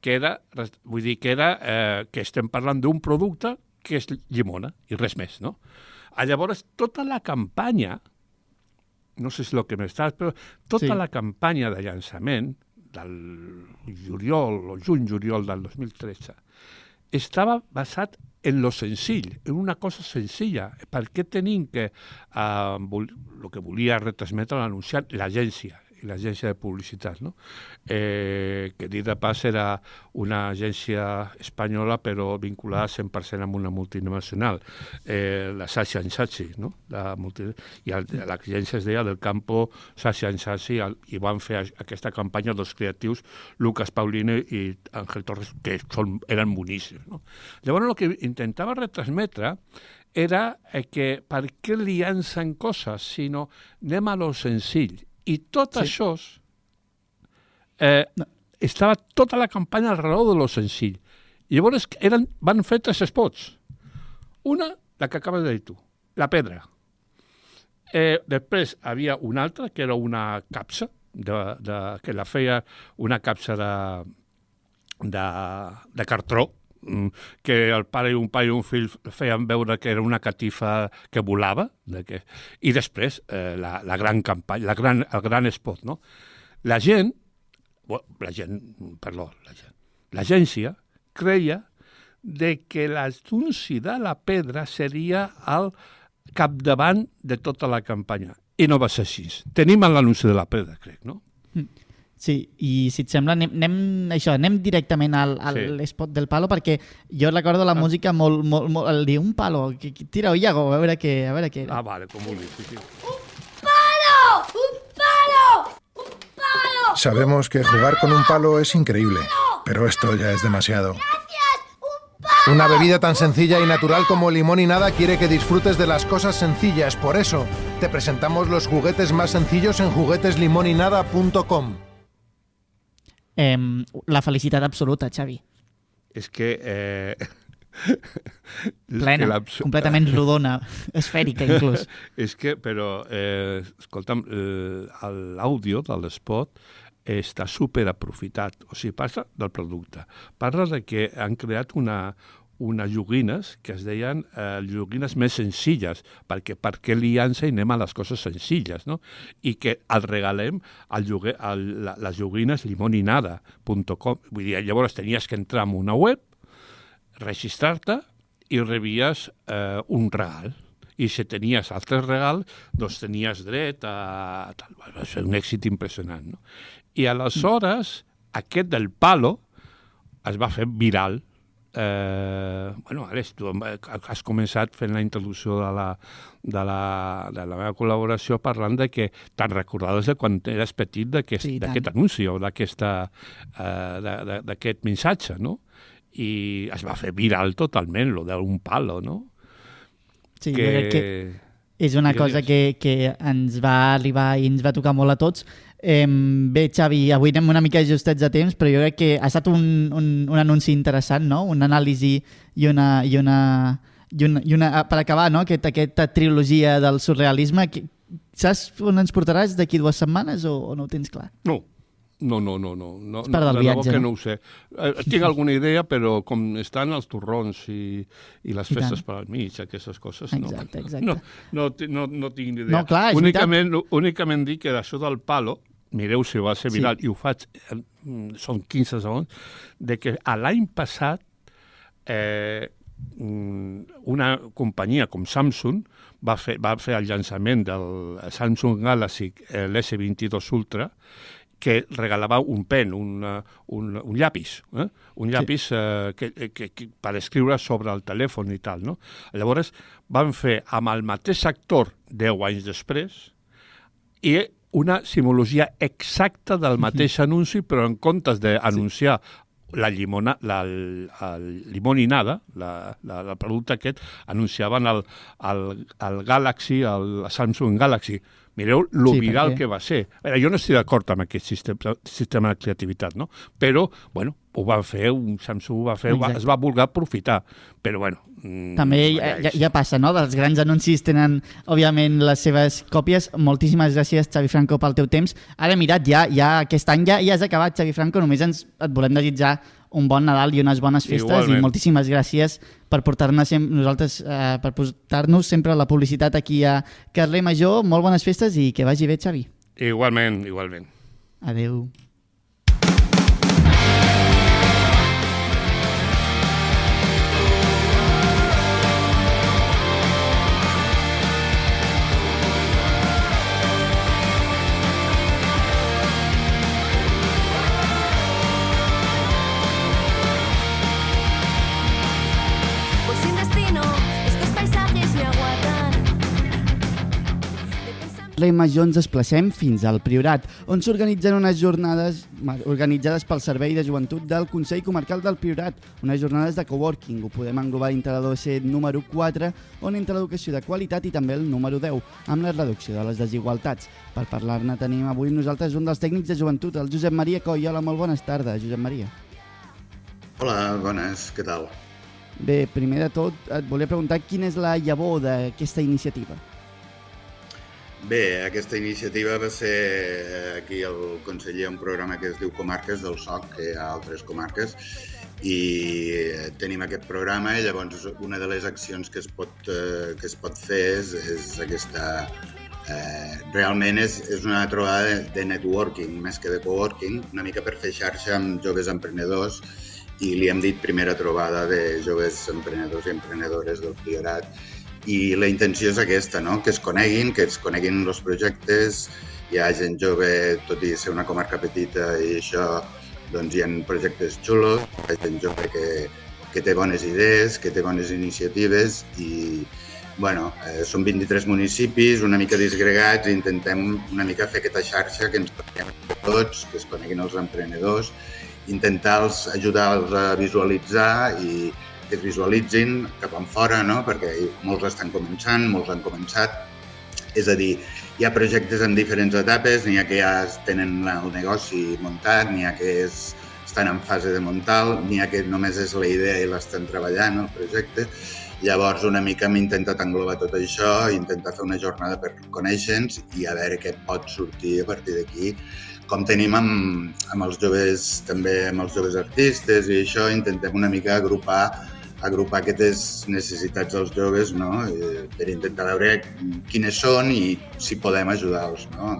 que era, vull dir, que era eh, que estem parlant d'un producte que és llimona i res més, no? A llavors, tota la campanya, no sé si és el que m'estàs, però tota sí. la campanya de llançament del juliol o juny-juliol del 2013 estava basat en lo senzill, en una cosa senzilla. Per què tenim que eh, el que volia retransmetre l'anunciat l'agència? I l'agència de publicitat, no? eh, que dit de pas era una agència espanyola però vinculada 100% amb una multinacional, eh, la Sasha Sachi, no? La multi... I l'agència es deia del campo Sasha Sachi i van fer aquesta campanya dels creatius Lucas Pauline i Ángel Torres, que són, eren boníssims. No? Llavors el que intentava retransmetre era eh, que per què li llancen coses, sinó anem a lo senzill i tot sí. això eh, no. estava tota la campanya alrededor de lo senzill. I llavors eren, van fer tres spots. Una, la que acabes de dir tu, la pedra. Eh, després havia una altra, que era una capsa, de, de, que la feia una capsa de, de, de cartró, que el pare i un pare i un fill feien veure que era una catifa que volava, de que... i després eh, la, la gran campanya, la gran, el gran spot, no? La gent, la gent, perdó, la gent, l'agència creia de que l'anunci de la pedra seria al capdavant de tota la campanya. I no va ser així. Tenim l'anunci de la pedra, crec, no? Sí, i si et sembla, anem, anem, això, anem directament al, al Sí. spot del palo, perquè jo recordo la música molt, molt, molt el dir un palo, que, que, tira-ho, Iago, a veure què, a veure què era. Ah, vale, com vulguis. Sí, sí. Sabemos que jugar con un palo es increíble, pero esto ya es demasiado. Una bebida tan sencilla y natural como limón y nada quiere que disfrutes de las cosas sencillas. Por eso, te presentamos los juguetes más sencillos en jugueteslimonynada.com. Em, la felicitat absoluta, Xavi. És que... Eh... és Plena, l'abs- completament rodona, esfèrica inclús. És que, però, eh, escolta'm, eh, l'àudio de l'espot està super aprofitat, o sigui, parla del producte. Parla de que han creat una, unes joguines que es deien eh, joguines més senzilles, perquè per què liança i a les coses senzilles, no? I que el regalem al lloguer, al, la, les joguines limoninada.com. Vull dir, llavors tenies que entrar en una web, registrar-te i rebies eh, un regal. I si tenies altres regals, doncs tenies dret a... Tal. Va ser un èxit impressionant. No? I aleshores, aquest del palo es va fer viral. Eh, bueno, Àlex, tu has començat fent la introducció de la, de la, de la meva col·laboració parlant de que te'n recordaves de quan eres petit d'aquest Sí, anunci o eh, d'aquest missatge, no? I es va fer viral totalment, lo d'un palo, no? Sí, jo crec que és una cosa que, que ens va arribar i ens va tocar molt a tots. Eh, bé, Xavi, avui anem una mica ajustats a temps, però jo crec que ha estat un, un, un anunci interessant, no? Una anàlisi i una... I una i una, i una, per acabar, no? Aquest, aquesta trilogia del surrealisme, que, saps on ens portaràs d'aquí dues setmanes o, o no ho tens clar? No, no, no, no, no, no, part del de viatge, que no? no ho sé. Eh, tinc alguna idea, però com estan els torrons i, i les I festes tant. per al mig, aquestes coses, Exacte, no. exacte. No, no, ti- no, no tinc ni idea. No, clar, és únicament, únicament dic que això del palo, mireu si va ser Sí. viral, i ho faig, eh, són 15 segons, de que a l'any passat eh, una companyia com Samsung va fer, va fer el llançament del Samsung Galaxy eh, l'S22 Ultra que regalava un pen, un, un, un llapis, eh? un llapis eh, que, que, que, per escriure sobre el telèfon i tal. No? Llavors van fer amb el mateix actor 10 anys després i una simologia exacta del mateix anunci, però en comptes d'anunciar la llimona, la, la, limoninada, la, la, el producte aquest, anunciaven el, el, el Galaxy, el Samsung Galaxy. Mireu lo Sí, viral perquè- que va ser. A veure, jo no estic d'acord amb aquest sistema, sistema de creativitat, no? Però, bueno, ho va fer, un Samsung ho va fer, va, Exacte. es va voler aprofitar. Però, bueno... mm, També ja, ja, ja passa, no? Dels grans anuncis tenen, òbviament, les seves còpies. Moltíssimes gràcies, Xavi Franco, pel teu temps. Ara, mira't, ja, ja aquest any ja, ja has acabat, Xavi Franco. Només ens, et volem desitjar un bon Nadal i unes bones festes Igualment. i moltíssimes gràcies per portar-nos sem- nosaltres eh, per portar-nos sempre la publicitat aquí a Carrer Major. Molt bones festes i que vagi bé, Xavi. Igualment, igualment. Adeu. Major ens desplacem fins al Priorat, on s'organitzen unes jornades organitzades pel Servei de Joventut del Consell Comarcal del Priorat, unes jornades de coworking. Ho podem englobar dintre la docent número 4, on entra l'educació de qualitat i també el número 10, amb la reducció de les desigualtats. Per parlar-ne tenim avui nosaltres un dels tècnics de joventut, el Josep Maria Coll. Hola, molt bones tardes, Josep Maria. Hola, bones, què tal? Bé, primer de tot, et volia preguntar quina és la llavor d'aquesta iniciativa. Bé, aquesta iniciativa va ser eh, aquí el conseller un programa que es diu Comarques del SOC, que hi ha altres comarques, i eh, tenim aquest programa i llavors una de les accions que es pot, eh, que es pot fer és, és aquesta... Eh, realment és, és una trobada de, de networking més que de coworking, una mica per fer xarxa amb joves emprenedors i li hem dit primera trobada de joves emprenedors i emprenedores del Priorat i la intenció és aquesta, no? que es coneguin, que es coneguin els projectes, hi ha gent jove, tot i ser una comarca petita i això, doncs hi ha projectes xulos, hi ha gent jove que, que té bones idees, que té bones iniciatives i, bueno, eh, són 23 municipis, una mica disgregats, i intentem una mica fer aquesta xarxa que ens coneguem tots, que es coneguin els emprenedors, intentar-los ajudar-los a visualitzar i que es visualitzin cap en fora, no? perquè molts estan començant, molts han començat. És a dir, hi ha projectes en diferents etapes, n'hi ha que ja tenen el negoci muntat, n'hi ha que és, estan en fase de muntar, n'hi ha que només és la idea i l'estan treballant, el projecte. Llavors, una mica hem intentat englobar tot això, intentar fer una jornada per conèixer-nos i a veure què pot sortir a partir d'aquí. Com tenim amb, amb els joves, també amb els joves artistes i això, intentem una mica agrupar agrupar aquestes necessitats dels joves no? Eh, per intentar veure quines són i si podem ajudar-los no?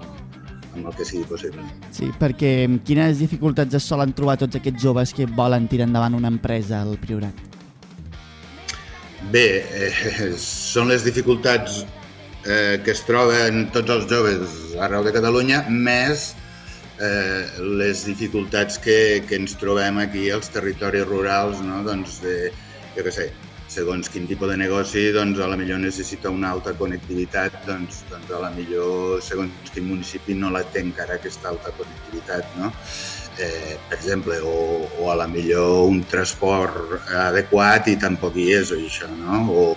amb el que sigui possible. Sí, perquè quines dificultats es solen trobar tots aquests joves que volen tirar endavant una empresa al Priorat? Bé, eh, són les dificultats eh, que es troben tots els joves arreu de Catalunya, més eh, les dificultats que, que ens trobem aquí als territoris rurals, no? doncs de, jo què sé, segons quin tipus de negoci, doncs a la millor necessita una alta connectivitat, doncs, doncs a la millor segons quin municipi no la té encara aquesta alta connectivitat, no? Eh, per exemple, o, o a la millor un transport adequat i tampoc hi és això, no? O,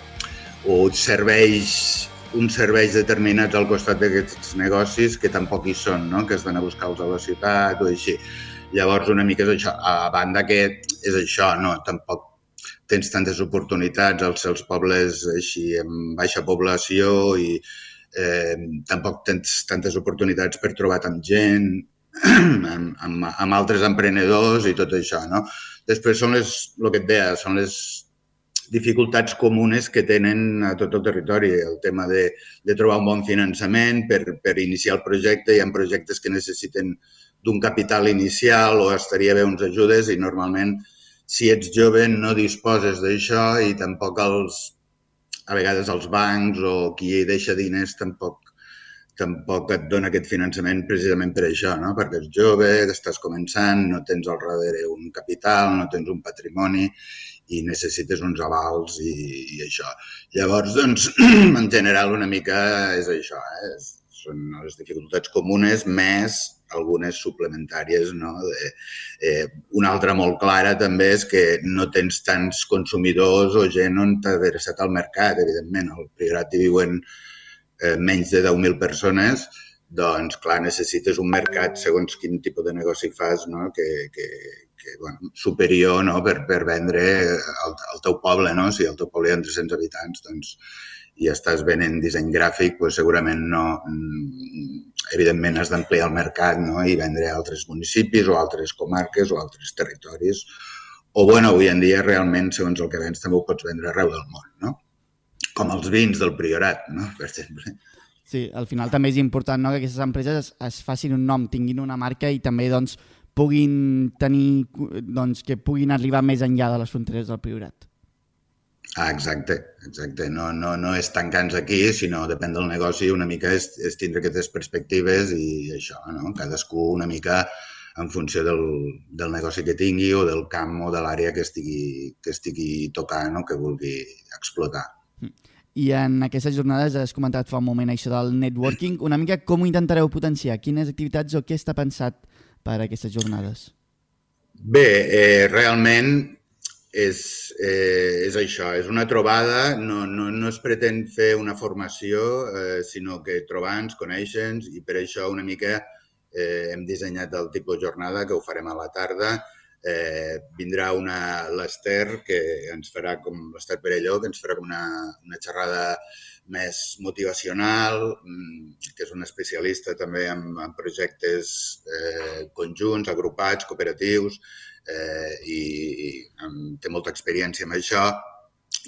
o serveis uns serveis determinats al costat d'aquests negocis que tampoc hi són, no? que es van a buscar-los a la ciutat o així. Llavors, una mica és això. A banda que és això, no? tampoc tens tantes oportunitats als seus pobles així amb baixa població i eh, tampoc tens tantes oportunitats per trobar tant gent, amb, amb, amb altres emprenedors i tot això, no? Després són les, el que et deia, són les dificultats comunes que tenen a tot el territori. El tema de, de trobar un bon finançament per, per iniciar el projecte. Hi ha projectes que necessiten d'un capital inicial o estaria bé uns ajudes i normalment si ets jove no disposes d'això i tampoc els, a vegades els bancs o qui hi deixa diners tampoc tampoc et dona aquest finançament precisament per això, no? perquè ets jove, estàs començant, no tens al darrere un capital, no tens un patrimoni i necessites uns avals i, i això. Llavors, doncs, en general, una mica és això, eh? són les dificultats comunes més algunes suplementàries. No? De, eh, una altra molt clara també és que no tens tants consumidors o gent on t'ha adreçat al mercat, evidentment. Al Priorat hi viuen eh, menys de 10.000 persones, doncs, clar, necessites un mercat, segons quin tipus de negoci fas, no? que, que, que bueno, superior no? per, per vendre al, al teu poble. No? Si al teu poble hi ha 300 habitants, doncs i estàs venent disseny gràfic, doncs segurament no, mm, evidentment has d'ampliar el mercat no? i vendre a altres municipis o altres comarques o altres territoris. O, bueno, avui en dia realment, segons el que vens, també ho pots vendre arreu del món, no? Com els vins del Priorat, no? per exemple. Sí, al final també és important no? que aquestes empreses es, es facin un nom, tinguin una marca i també doncs, puguin tenir, doncs, que puguin arribar més enllà de les fronteres del Priorat. Ah, exacte, exacte. No, no, no és tancar-nos aquí, sinó depèn del negoci, una mica és, és tindre aquestes perspectives i això, no? Cadascú una mica en funció del, del negoci que tingui o del camp o de l'àrea que estigui, que estigui tocant o que vulgui explotar. I en aquestes jornades has comentat fa un moment això del networking. Una mica com ho intentareu potenciar? Quines activitats o què està pensat per a aquestes jornades? Bé, eh, realment és, eh, és això, és una trobada, no, no, no es pretén fer una formació, eh, sinó que trobar-nos, conèixer-nos, i per això una mica eh, hem dissenyat el tipus de jornada, que ho farem a la tarda. Eh, vindrà una l'Ester, que ens farà com l'Ester Perelló, que ens farà una, una xerrada més motivacional, mm, que és un especialista també en, en projectes eh, conjunts, agrupats, cooperatius, eh, i, i té molta experiència amb això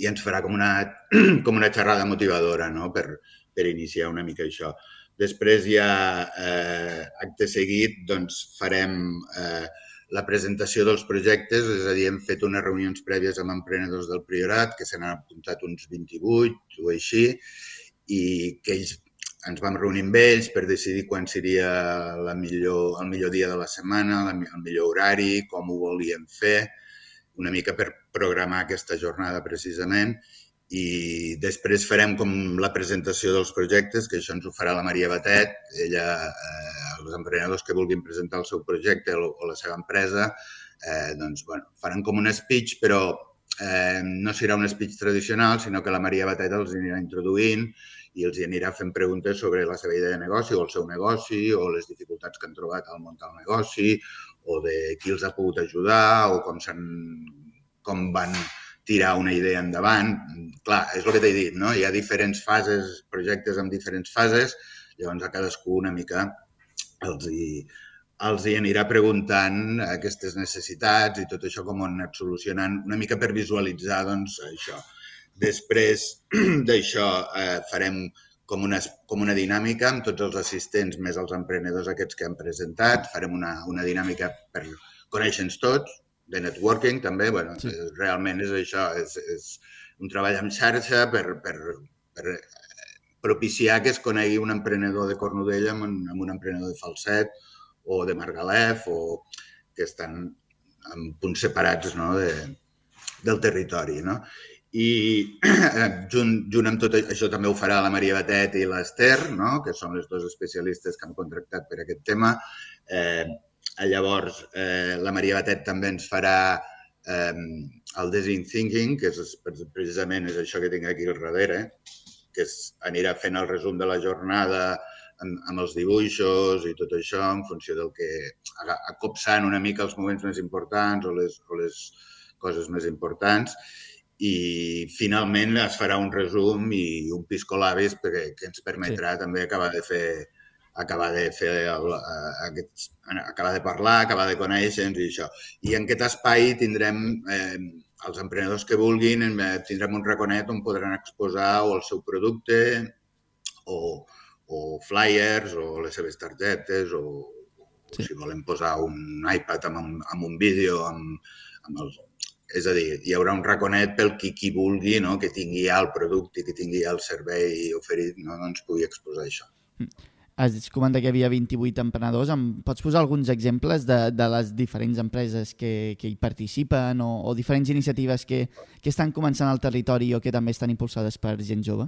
i ens farà com una, com una xerrada motivadora no? per, per iniciar una mica això. Després ja, eh, acte seguit, doncs, farem eh, la presentació dels projectes, és a dir, hem fet unes reunions prèvies amb emprenedors del Priorat, que se n'han apuntat uns 28 o així, i que ells ens vam reunir amb ells per decidir quan seria la millor, el millor dia de la setmana, la, el millor horari, com ho volíem fer, una mica per programar aquesta jornada precisament i després farem com la presentació dels projectes, que això ens ho farà la Maria Batet. Ella, eh, els emprenedors que vulguin presentar el seu projecte o, o la seva empresa, eh, doncs, bueno, faran com un speech, però eh, no serà un speech tradicional, sinó que la Maria Batet els anirà introduint i els anirà fent preguntes sobre la seva idea de negoci o el seu negoci o les dificultats que han trobat al muntar el negoci o de qui els ha pogut ajudar o com, com van tirar una idea endavant. Clar, és el que t'he dit, no? Hi ha diferents fases, projectes amb diferents fases, llavors a cadascú una mica els hi, els hi anirà preguntant aquestes necessitats i tot això com ho han anat solucionant, una mica per visualitzar doncs, això. Després d'això eh, farem com una, com una dinàmica amb tots els assistents més els emprenedors aquests que han presentat. Farem una, una dinàmica per conèixer-nos tots, de networking també. Bueno, sí. Realment és això, és, és un treball en xarxa per, per, per eh, propiciar que es conegui un emprenedor de Cornudella amb un, amb un emprenedor de Falset o de Margalef o que estan en punts separats no, de, del territori. No? I junt, junt amb tot això també ho farà la Maria Batet i l'Ester, no? que són les dues especialistes que han contractat per aquest tema. Eh, llavors, eh, la Maria Batet també ens farà eh, el Design Thinking, que és, precisament és això que tinc aquí al darrere, que és, anirà fent el resum de la jornada amb, amb els dibuixos i tot això en funció del que... acopsant una mica els moments més importants o les, o les coses més importants i finalment es farà un resum i un piscolabis perquè, que ens permetrà sí. també acabar de fer acabar de fer el, aquests, acabar de parlar, acabar de conèixer-nos i això. I en aquest espai tindrem eh, els emprenedors que vulguin, eh, tindrem un raconet on podran exposar o el seu producte o, o flyers o les seves targetes o, sí. o si volen posar un iPad amb, un, amb un vídeo amb, amb els, és a dir, hi haurà un raconet pel qui, qui vulgui, no? que tingui ja el producte, que tingui ja el servei oferit, no? doncs pugui exposar això. Has comentat que hi havia 28 emprenedors. Em pots posar alguns exemples de, de les diferents empreses que, que hi participen o, o diferents iniciatives que, que estan començant al territori o que també estan impulsades per gent jove?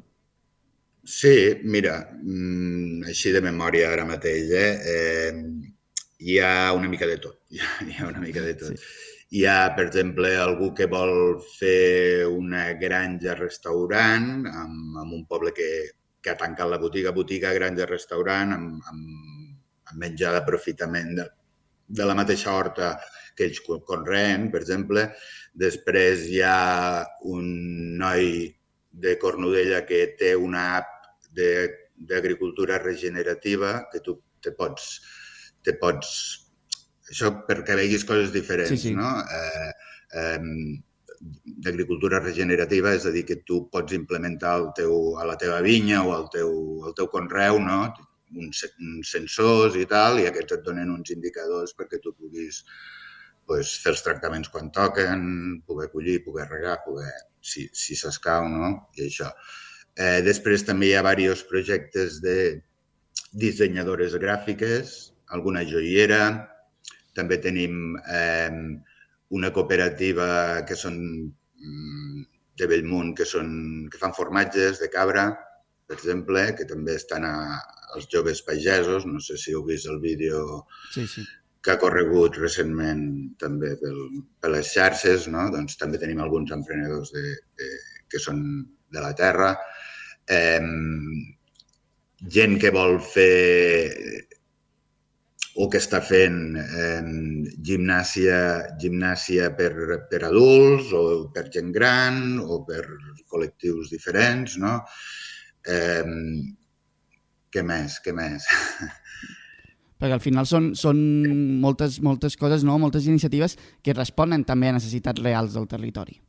Sí, mira, mm, així de memòria ara mateix, eh? eh hi ha una mica de tot. Hi ha, hi ha una mica de tot. Sí. Hi ha, per exemple, algú que vol fer una granja-restaurant amb, amb un poble que, que ha tancat la botiga, botiga, granja-restaurant, amb, amb, amb menjar d'aprofitament de, de la mateixa horta que ells conreen, per exemple. Després hi ha un noi de Cornudella que té una app d'agricultura regenerativa que tu te pots, te pots això perquè veguis coses diferents, sí, sí. no? Eh, eh, d'agricultura regenerativa, és a dir, que tu pots implementar el teu, a la teva vinya o al teu, al teu conreu, no? uns, uns sensors i tal, i aquests et donen uns indicadors perquè tu puguis pues, fer els tractaments quan toquen, poder collir, poder regar, poder, si, si s'escau, no? I això. Eh, després també hi ha diversos projectes de dissenyadores gràfiques, alguna joiera, també tenim eh, una cooperativa que són mm, de Bellmunt, que, són, que fan formatges de cabra, per exemple, que també estan a, als joves pagesos. No sé si heu vist el vídeo sí, sí. que ha corregut recentment també pel, per les xarxes. No? Doncs també tenim alguns emprenedors de, de, que són de la terra. Eh, gent que vol fer o que està fent eh, gimnàsia, gimnàsia per, per adults o per gent gran o per col·lectius diferents, no? Eh, què més? Què més? Perquè al final són, són moltes, moltes coses, no? moltes iniciatives que responen també a necessitats reals del territori.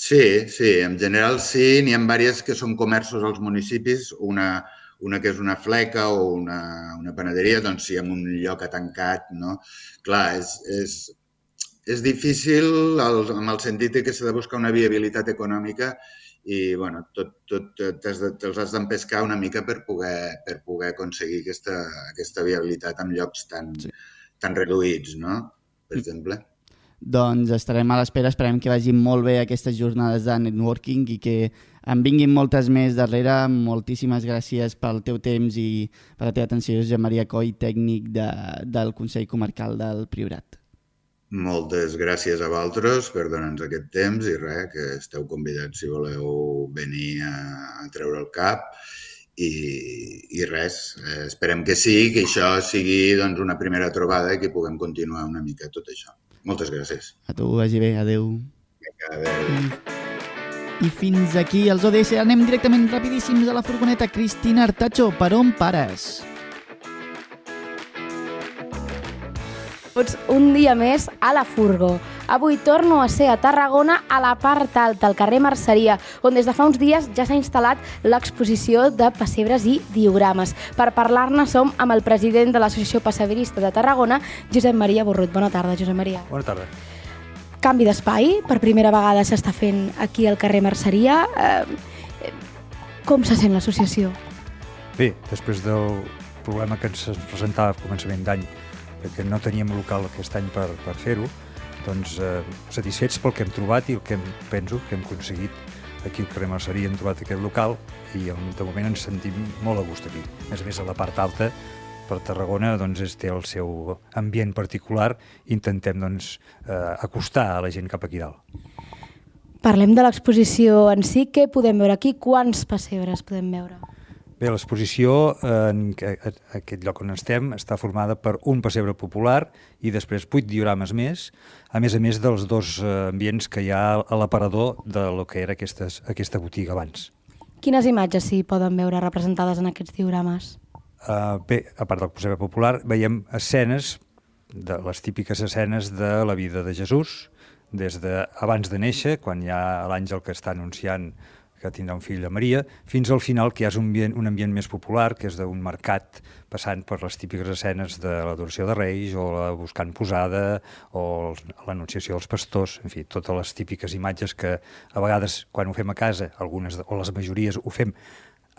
Sí, sí, en general sí. N'hi ha diverses que són comerços als municipis. Una, una que és una fleca o una, una panaderia, doncs sí, en un lloc tancat, no? Clar, és, és, és difícil el, amb el sentit de que s'ha de buscar una viabilitat econòmica i bueno, tot, tot, te te'ls has d'empescar una mica per poder, per poder aconseguir aquesta, aquesta viabilitat en llocs tan, sí. tan reduïts, no? Per exemple. Doncs estarem a l'espera, esperem que vagin molt bé aquestes jornades de networking i que en vinguin moltes més darrere. Moltíssimes gràcies pel teu temps i per la teva atenció, Josep Maria Coll, tècnic de, del Consell Comarcal del Priorat. Moltes gràcies a vosaltres per donar-nos aquest temps i res, que esteu convidats si voleu venir a, a treure el cap i, i res, eh, esperem que sí, que això sigui doncs, una primera trobada i que puguem continuar una mica tot això. Moltes gràcies. A tu, vagi bé, adeu. Vinga, adeu. I fins aquí els ODS. Anem directament rapidíssims a la furgoneta. Cristina Artacho, per on pares? Tots un dia més a la Furgo. Avui torno a ser a Tarragona, a la part alta, al carrer Merceria, on des de fa uns dies ja s'ha instal·lat l'exposició de pessebres i diogrames. Per parlar-ne som amb el president de l'Associació Pessebrista de Tarragona, Josep Maria Borrut. Bona tarda, Josep Maria. Bona tarda. Canvi d'espai, per primera vegada s'està fent aquí al carrer Merceria. Eh, com se sent l'associació? Bé, després del problema que ens presentava a començament d'any, que no teníem local aquest any per, per fer-ho, doncs eh, satisfets pel que hem trobat i el que hem, penso que hem aconseguit aquí al carrer Merceria hem trobat aquest local i de moment ens sentim molt a gust aquí. A més a més, a la part alta, per Tarragona, doncs, és, té el seu ambient particular i intentem doncs, eh, acostar a la gent cap aquí dalt. Parlem de l'exposició en si. Què podem veure aquí? Quants pessebres podem veure? Bé, l'exposició en aquest lloc on estem està formada per un pessebre popular i després vuit diorames més, a més a més dels dos eh, ambients que hi ha a l'aparador de lo que era aquestes, aquesta botiga abans. Quines imatges s'hi poden veure representades en aquests diorames? Uh, bé, a part del pessebre popular, veiem escenes, de les típiques escenes de la vida de Jesús, des de abans de néixer, quan hi ha l'àngel que està anunciant que tindrà un fill de Maria, fins al final que hi ha un ambient, un ambient més popular, que és d'un mercat, passant per les típiques escenes de l'adoració de Reis, o la buscant posada, o l'anunciació dels pastors, en fi, totes les típiques imatges que a vegades, quan ho fem a casa, algunes o les majories ho fem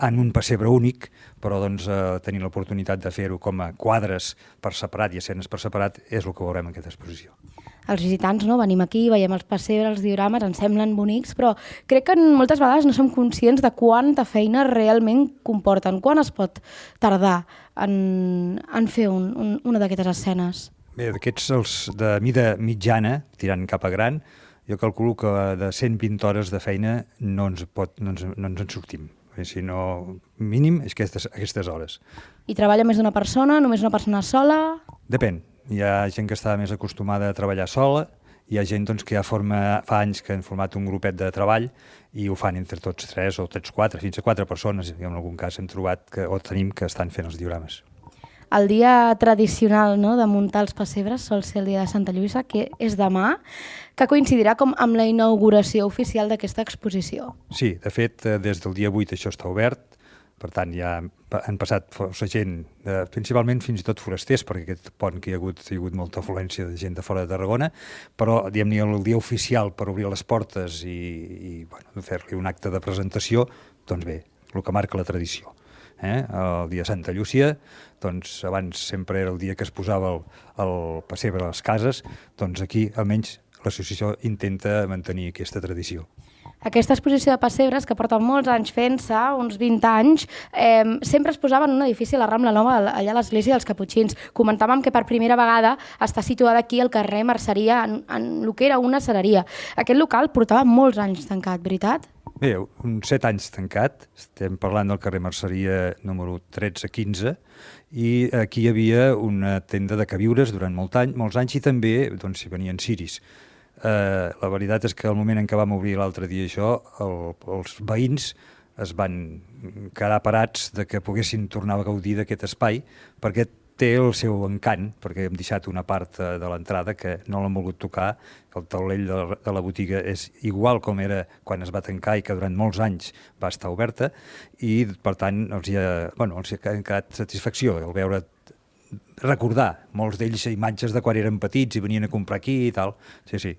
en un pessebre únic, però doncs, eh, tenir l'oportunitat de fer-ho com a quadres per separat i escenes per separat és el que veurem en aquesta exposició els visitants no? venim aquí, veiem els pessebres, els diorames, ens semblen bonics, però crec que moltes vegades no som conscients de quanta feina realment comporten. Quan es pot tardar en, en fer un, un, una d'aquestes escenes? Bé, d'aquests els de mida mitjana, tirant cap a gran, jo calculo que de 120 hores de feina no ens, pot, no ens, no ens en sortim. Si no, mínim és aquestes, aquestes hores. I treballa més d'una persona, només una persona sola? Depèn, hi ha gent que està més acostumada a treballar sola, hi ha gent doncs, que ja forma, fa anys que han format un grupet de treball i ho fan entre tots tres o tots quatre, fins a quatre persones. I en algun cas hem trobat que, o tenim que estan fent els diorames. El dia tradicional no, de muntar els pessebres sol ser el dia de Santa Lluïsa, que és demà, que coincidirà com amb la inauguració oficial d'aquesta exposició. Sí, de fet, eh, des del dia 8 això està obert, per tant, ja han passat força gent, eh, principalment fins i tot forasters, perquè aquest pont que hi ha hagut, hi ha hagut molta afluència de gent de fora de Tarragona, però, diguem-ne, el dia oficial per obrir les portes i, i bueno, fer-li un acte de presentació, doncs bé, el que marca la tradició. Eh? El dia Santa Llúcia, doncs abans sempre era el dia que es posava el, el pessebre a les cases, doncs aquí almenys l'associació intenta mantenir aquesta tradició. Aquesta exposició de pessebres, que porta molts anys fent-se, uns 20 anys, eh, sempre es posava en un edifici a la Rambla Nova, allà a l'església dels Caputxins. Comentàvem que per primera vegada està situada aquí al carrer Merceria, en, en el que era una cereria. Aquest local portava molts anys tancat, veritat? Bé, uns 7 anys tancat, estem parlant del carrer Merceria número 13-15, i aquí hi havia una tenda de queviures durant molt any, molts anys i també doncs, hi venien ciris. Eh, la veritat és que al moment en què vam obrir l'altre dia això, el, els veïns es van quedar parats de que poguessin tornar a gaudir d'aquest espai, perquè té el seu encant, perquè hem deixat una part eh, de l'entrada que no l'hem volgut tocar, que el taulell de la, de la botiga és igual com era quan es va tancar i que durant molts anys va estar oberta, i per tant els hi ha, bueno, els hi ha quedat satisfacció el veure recordar molts d'ells imatges de quan eren petits i venien a comprar aquí i tal. Sí, sí.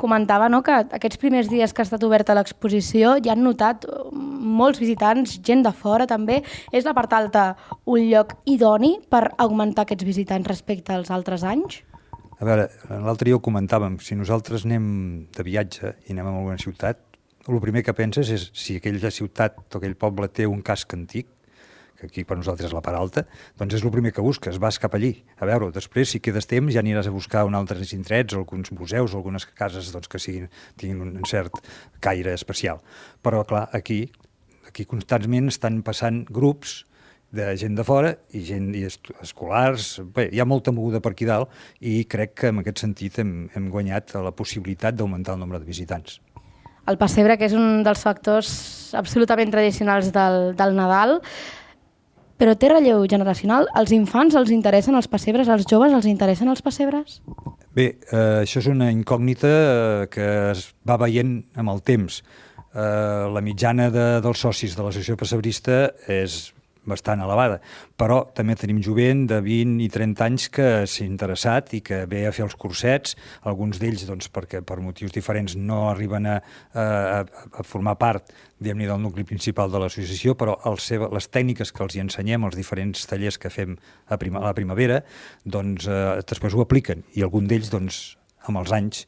Comentava no, que aquests primers dies que ha estat oberta l'exposició ja han notat eh, molts visitants, gent de fora també. És la part alta un lloc idoni per augmentar aquests visitants respecte als altres anys? A veure, l'altre dia ho comentàvem, si nosaltres anem de viatge i anem a alguna ciutat, el primer que penses és si aquella ciutat o aquell poble té un casc antic, que aquí per nosaltres és la part alta, doncs és el primer que busques, vas cap allí a veure-ho. Després, si quedes temps, ja aniràs a buscar un altres indrets, alguns museus, algunes cases doncs, que siguin, tinguin un cert caire especial. Però, clar, aquí, aquí constantment estan passant grups de gent de fora i gent i escolars, bé, hi ha molta moguda per aquí dalt i crec que en aquest sentit hem, hem guanyat la possibilitat d'augmentar el nombre de visitants. El pessebre, que és un dels factors absolutament tradicionals del, del Nadal, però té relleu generacional. Els infants els interessen els pessebres, als joves els interessen els pessebres? Bé, eh, això és una incògnita eh, que es va veient amb el temps. Eh, la mitjana de, dels socis de l'associació pessebrista és bastant elevada, però també tenim jovent de 20 i 30 anys que s'ha interessat i que ve a fer els cursets, alguns d'ells doncs, perquè per motius diferents no arriben a, a, a formar part diguem-ne del nucli principal de l'associació, però el seva, les tècniques que els hi ensenyem, els diferents tallers que fem a, prima, a la primavera, doncs eh, després ho apliquen. I algun d'ells doncs, amb els anys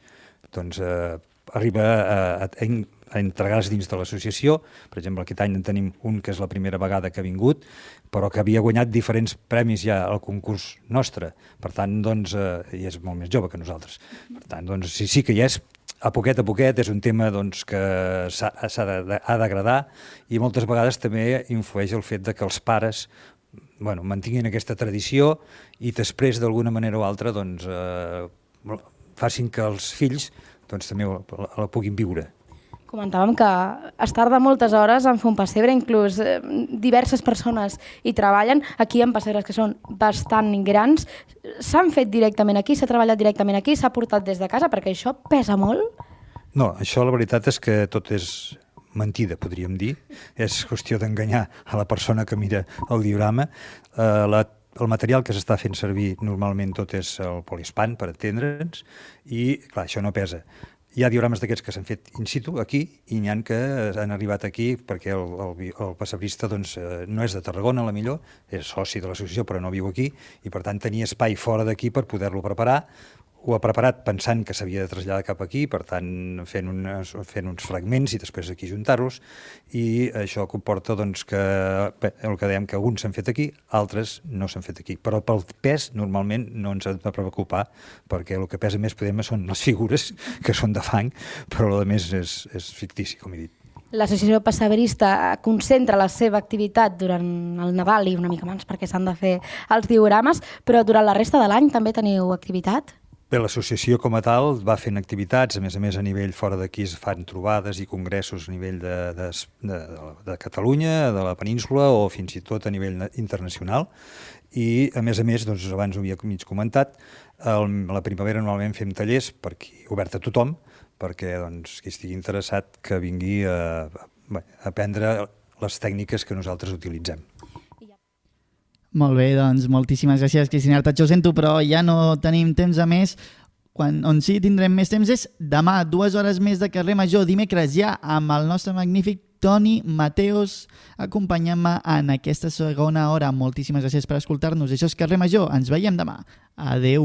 doncs, eh, arriba a, a, a entregar-se dins de l'associació. Per exemple, aquest any en tenim un que és la primera vegada que ha vingut, però que havia guanyat diferents premis ja al concurs nostre. Per tant, doncs, eh, i és molt més jove que nosaltres. Per tant, doncs, sí, sí que hi és, a poquet a poquet és un tema doncs, que s'ha d'agradar i moltes vegades també influeix el fet de que els pares bueno, mantinguin aquesta tradició i després d'alguna manera o altra doncs, eh, facin que els fills doncs, també la, la puguin viure. Comentàvem que es tarda moltes hores en fer un pessebre, inclús eh, diverses persones hi treballen. Aquí ha pessebres que són bastant grans. S'han fet directament aquí, s'ha treballat directament aquí, s'ha portat des de casa, perquè això pesa molt. No, això la veritat és que tot és mentida, podríem dir. És qüestió d'enganyar a la persona que mira el diorama. Eh, la, el material que s'està fent servir normalment tot és el poliespan, per entendre'ns, i clar, això no pesa. Hi ha diorames d'aquests que s'han fet in situ, aquí, i n'hi ha que han arribat aquí perquè el, el, el passabrista doncs, eh, no és de Tarragona, la millor, és soci de l'associació però no viu aquí, i per tant tenia espai fora d'aquí per poder-lo preparar, ho ha preparat pensant que s'havia de traslladar cap aquí, per tant, fent, unes, fent uns fragments i després aquí juntar-los, i això comporta doncs, que, bé, el que dèiem, que alguns s'han fet aquí, altres no s'han fet aquí. Però pel pes, normalment, no ens hem de preocupar, perquè el que pesa més podem són les figures, que són de fang, però el més és, és fictici, com he dit. L'associació pessebrista concentra la seva activitat durant el Nadal i una mica abans perquè s'han de fer els diorames, però durant la resta de l'any també teniu activitat? Bé, l'associació com a tal va fent activitats, a més a més a nivell fora d'aquí es fan trobades i congressos a nivell de, de, de, de Catalunya, de la península o fins i tot a nivell na- internacional. I a més a més, doncs, abans ho havia mig comentat, el, la primavera normalment fem tallers per qui, obert a tothom, perquè doncs, qui estigui interessat que vingui a, a, a aprendre les tècniques que nosaltres utilitzem. Molt bé, doncs moltíssimes gràcies, Cristina Artacho. Ho sento, però ja no tenim temps a més. Quan, on sí tindrem més temps és demà, dues hores més de carrer Major, dimecres ja, amb el nostre magnífic Toni Mateos acompanyant-me en aquesta segona hora. Moltíssimes gràcies per escoltar-nos. Això és Carrer Major. Ens veiem demà. Adeu.